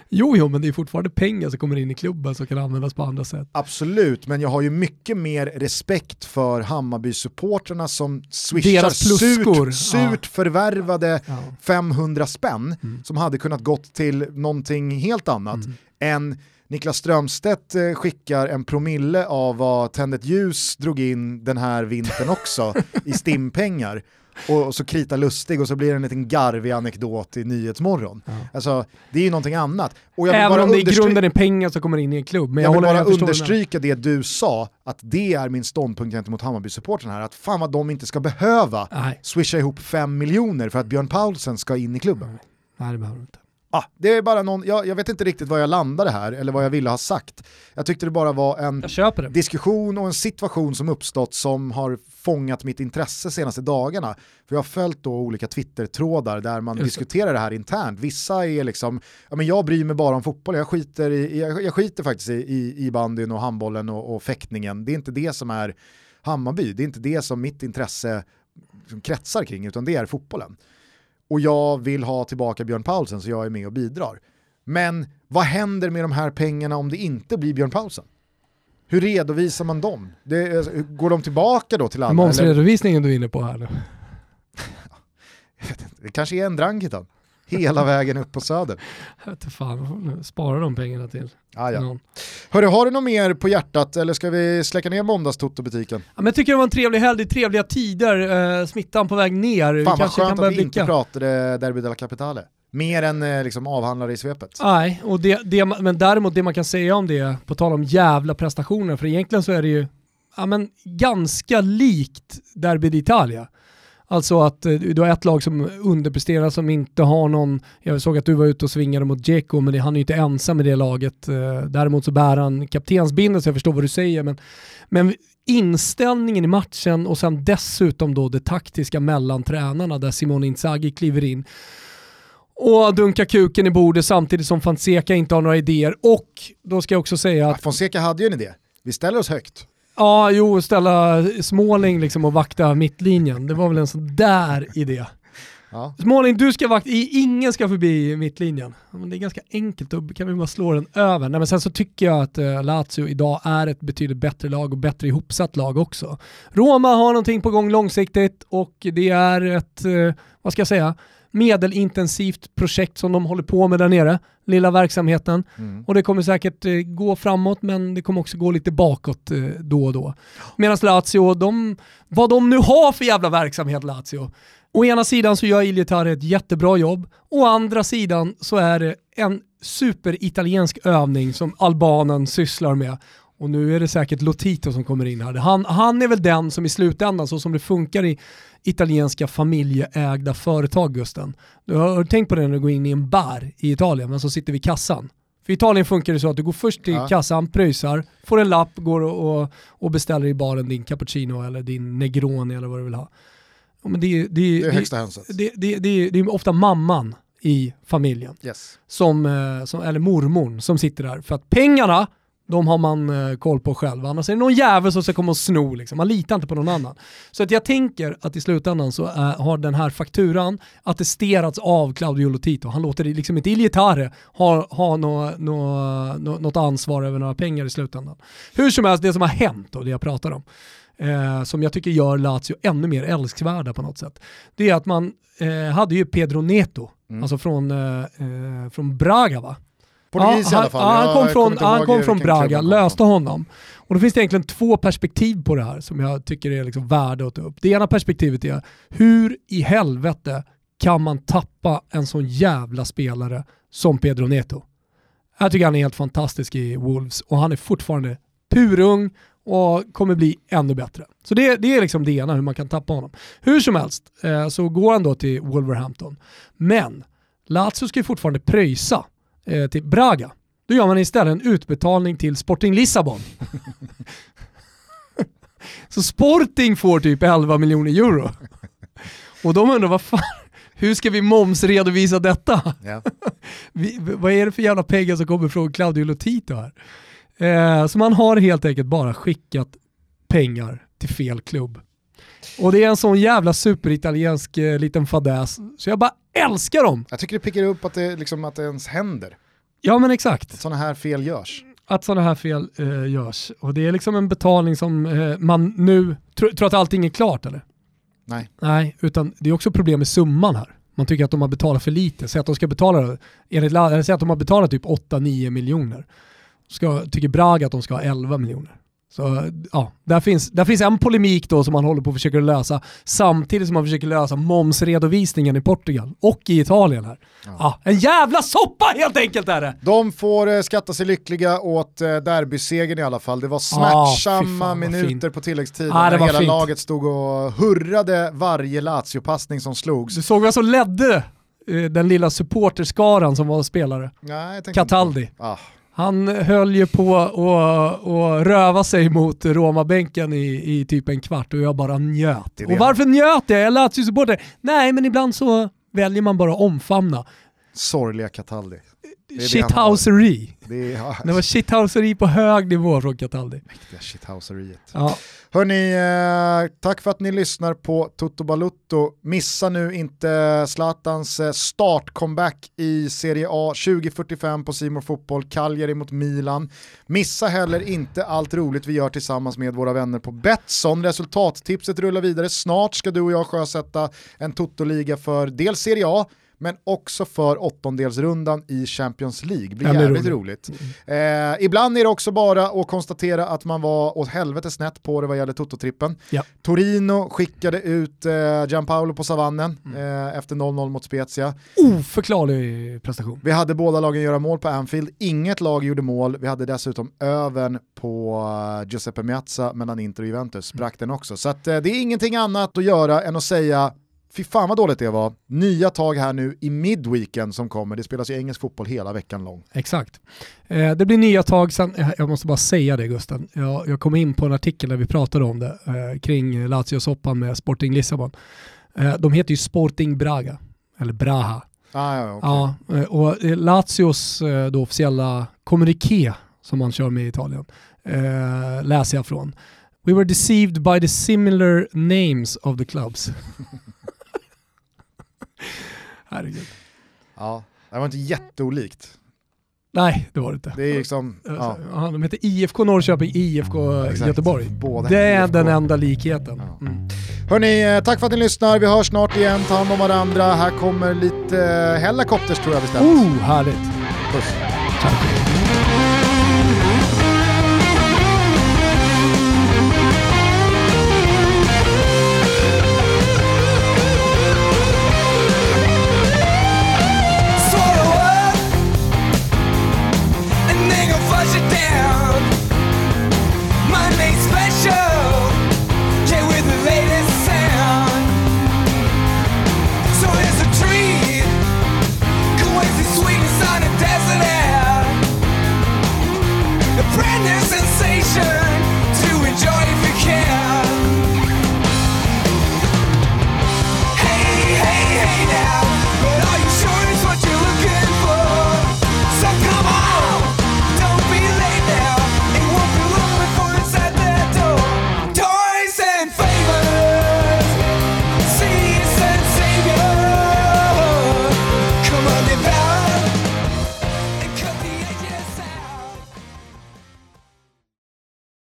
Jo, jo, men det är fortfarande pengar som kommer in i klubben som kan användas på andra sätt. Absolut, men jag har ju mycket mer respekt för Hammarby-supporterna som swishar surt, surt förvärvade 500 spänn som hade kunnat gått till någonting helt annat än Niklas Strömstedt eh, skickar en promille av vad Tänd ett ljus drog in den här vintern också <laughs> i stimpengar. Och, och så kritar lustig och så blir det en liten garvig anekdot i Nyhetsmorgon. Alltså, det är ju någonting annat. Och jag vill Även bara om det i grunden är pengar som kommer in i en klubb. Men jag, jag vill bara jag understryka det du sa, att det är min ståndpunkt gentemot Hammarby-supportrarna här, att fan vad de inte ska behöva Nej, swisha ihop fem miljoner för att Björn Paulsen ska in i klubben. nej det behöver du inte. Ah, det är bara någon, jag, jag vet inte riktigt vad jag landade här, eller vad jag ville ha sagt. Jag tyckte det bara var en diskussion och en situation som uppstått som har fångat mitt intresse senaste dagarna. För jag har följt då olika Twitter-trådar där man Just diskuterar det här internt. Vissa är liksom, ja men jag bryr mig bara om fotboll, jag skiter, i, jag, jag skiter faktiskt i, i, i bandyn och handbollen och, och fäktningen. Det är inte det som är Hammarby, det är inte det som mitt intresse liksom kretsar kring, utan det är fotbollen. Och jag vill ha tillbaka Björn Paulsen så jag är med och bidrar. Men vad händer med de här pengarna om det inte blir Björn Paulsen? Hur redovisar man dem? Det, alltså, går de tillbaka då till alla? Momsredovisningen du är inne på här nu. <laughs> det kanske är en Drankitan. Hela vägen upp på söder. Jag vet inte fan, spara de pengarna till Ah, ja. Hörru, har du något mer på hjärtat eller ska vi släcka ner måndagstotto-butiken? Ja, men jag tycker det var en trevlig helg, det är trevliga tider, eh, smittan på väg ner. Vi Fan vad kanske kan skönt börja att vi inte pratade Derby della Capitale. Mer än eh, liksom avhandlare i svepet. Nej, och det, det, men däremot det man kan säga om det, på tal om jävla prestationer, för egentligen så är det ju ja, men, ganska likt Derby d'Italia. Alltså att eh, du har ett lag som underpresterar som inte har någon, jag såg att du var ute och svingade mot Dzeko men det, han är ju inte ensam i det laget. Eh, däremot så bär han kaptensbindeln så jag förstår vad du säger. Men, men inställningen i matchen och sen dessutom då det taktiska mellan tränarna där Simone Inzaghi kliver in och dunkar kuken i bordet samtidigt som Fonseca inte har några idéer. Och då ska jag också säga att, Fonseca hade ju en idé. Vi ställer oss högt ja jo, ställa Småling liksom och vakta mittlinjen. Det var väl en sån där idé. Ja. Småling, du ska vakta, ingen ska förbi mittlinjen. Men det är ganska enkelt, då kan vi bara slå den över. Nej, men sen så tycker jag att eh, Lazio idag är ett betydligt bättre lag och bättre ihopsatt lag också. Roma har någonting på gång långsiktigt och det är ett, eh, vad ska jag säga, medelintensivt projekt som de håller på med där nere, lilla verksamheten. Mm. Och det kommer säkert eh, gå framåt men det kommer också gå lite bakåt eh, då och då. Medan Lazio, de, vad de nu har för jävla verksamhet Lazio. Å ena sidan så gör Iljitare ett jättebra jobb, å andra sidan så är det en superitaliensk övning som albanen sysslar med. Och nu är det säkert Lotito som kommer in här. Han, han är väl den som i slutändan, så som det funkar i italienska familjeägda företag Gusten. Du har tänkt på det när du går in i en bar i Italien, men så sitter vi i kassan. För i Italien funkar det så att du går först till Ja. kassan, pröjsar, får en lapp, går och, och, beställer i baren din cappuccino eller din negroni eller vad du vill ha. Men det, det, Det är det, högsta hönset. det, det, det, det är ofta mamman i familjen, Yes. som, eh, som, eller mormon, som sitter där. För att pengarna, de har man eh, koll på själv. Annars är det någon jävel som ska komma och sno. Liksom. Man litar inte på någon annan. Så att jag tänker att i slutändan så eh, har den här fakturan attesterats av Claudio Lotito. Han låter liksom inte Iljitare ha, ha nå, nå, nå, något ansvar över några pengar i slutändan. Hur som helst, det som har hänt och det jag pratar om, eh, som jag tycker gör Lazio ännu mer älskvärda på något sätt, det är att man eh, hade ju Pedro Neto, Mm. alltså från, eh, eh, från Braga va? Portugis i Ja, alla fall. Han, ja, han kom från, han kom från Braga, han löste honom. Och då finns det egentligen två perspektiv på det här som jag tycker är liksom värda att ta upp. Det ena perspektivet är, hur i helvete kan man tappa en sån jävla spelare som Pedro Neto? Jag tycker han är helt fantastisk i Wolves och han är fortfarande purung och kommer bli ännu bättre. Så det, det är liksom det ena, hur man kan tappa honom. Hur som helst eh, så går han då till Wolverhampton. Men Lazio ska ju fortfarande pröjsa eh, till Braga. Då gör man istället en utbetalning till Sporting Lissabon. <laughs> Så Sporting får typ 11 miljoner euro. Och de undrar vad fan, hur ska vi momsredovisa detta? Ja. <laughs> Vi, vad är det för jävla pengar som kommer från Claudio Lotito här? Eh, så man har helt enkelt bara skickat pengar till fel klubb. Och det är en sån jävla superitaliensk eh, liten fadäs, så jag bara älskar dem! Jag tycker det pickar upp att det, liksom, att det ens händer. Ja men exakt. Sådana här fel görs. att sådana här fel eh, görs. Och det är liksom en betalning som eh, man nu, tror tror att allting är klart eller? Nej. Nej, utan det är också problem med summan här. Man tycker att de har betalat för lite. Säg att de ska betala, enligt, säg att de har betalat typ 8-9 miljoner. Ska, tycker Braga att de ska ha 11 miljoner. Så ja, där finns, där finns en polemik då som man håller på att försöka lösa samtidigt som man försöker lösa momsredovisningen i Portugal och i Italien här. Ja. en jävla soppa helt enkelt är det! De får eh, skatta sig lyckliga åt eh, derbysegern i alla fall. Det var Ah, smärtsamma fy fan, minuter på tilläggstid Ah, när hela fint. laget stod och hurrade varje Lazio-passning som slogs. Du såg vem som ledde eh, den lilla supporterskaran som var spelare? Nej, Cataldi. Ah, Han höll ju på att röva sig mot Roma-bänken i, i typ en kvart och jag bara njöt. Och varför njöt jag? Jag är Lazio-supporter. Nej, men ibland så väljer man bara att omfamna. sorgliga Cataldi. Det. Shithouseri. Det ja, Det var shithouseri på hög nivå från Cataldi. mäktiga shithouseriet. Ja. Hörni, eh, tack för att ni lyssnar på Toto Balutto. Missa nu inte Zlatans eh, start-comeback i Serie A 2045 på Simor Fotboll, Cagliari mot Milan. Missa heller inte allt roligt vi gör tillsammans med våra vänner på Betsson. Resultattipset rullar vidare. Snart ska du och jag sjösätta en Toto-liga för dels Serie A, men också för åttondelsrundan i Champions League. Det blir Ja, jävligt roligt. roligt. Eh, ibland är det också bara att konstatera att man var åt helvete snett på det vad gäller Toto-trippen. Ja. Torino skickade ut eh, Gianpaolo på savannen Mm. eh, efter 0-0 mot Spezia. Oförklarlig prestation. Vi hade båda lagen göra mål på Anfield, inget lag gjorde mål. Vi hade dessutom övern på eh, Giuseppe Meazza mellan Inter och Juventus, sprack den också. Så att, eh, det är ingenting annat att göra än att säga Fy fan vad dåligt det var. Nya tag här nu i midweeken som kommer. Det spelas ju engelsk fotboll hela veckan lång. Exakt. Eh, det blir nya tag sen, eh, jag måste bara säga det Gusten, jag, jag kom in på en artikel där vi pratade om det, eh, kring Lazio-soppan med Sporting Lissabon. Eh, de heter ju Sporting Braga, eller Braha. Ah, ja, okej. Ja, eh, och eh, Lazios då officiella kommuniké som man kör med i Italien läser jag från. We were deceived by the similar names of the clubs. <laughs> Herregud. Ja, det var inte jätteolikt. Nej, det var det inte. Det är liksom, ja. De heter IFK Norrköping, IFK Exakt. Göteborg. Båda det är IFK. den enda likheten. Ja. Mm. Hörni, eh, tack för att ni lyssnar. Vi hörs snart igen. Ta hand om varandra. Här kommer lite eh, helikopters tror jag bestämt. Oh, härligt. Puss. Tack.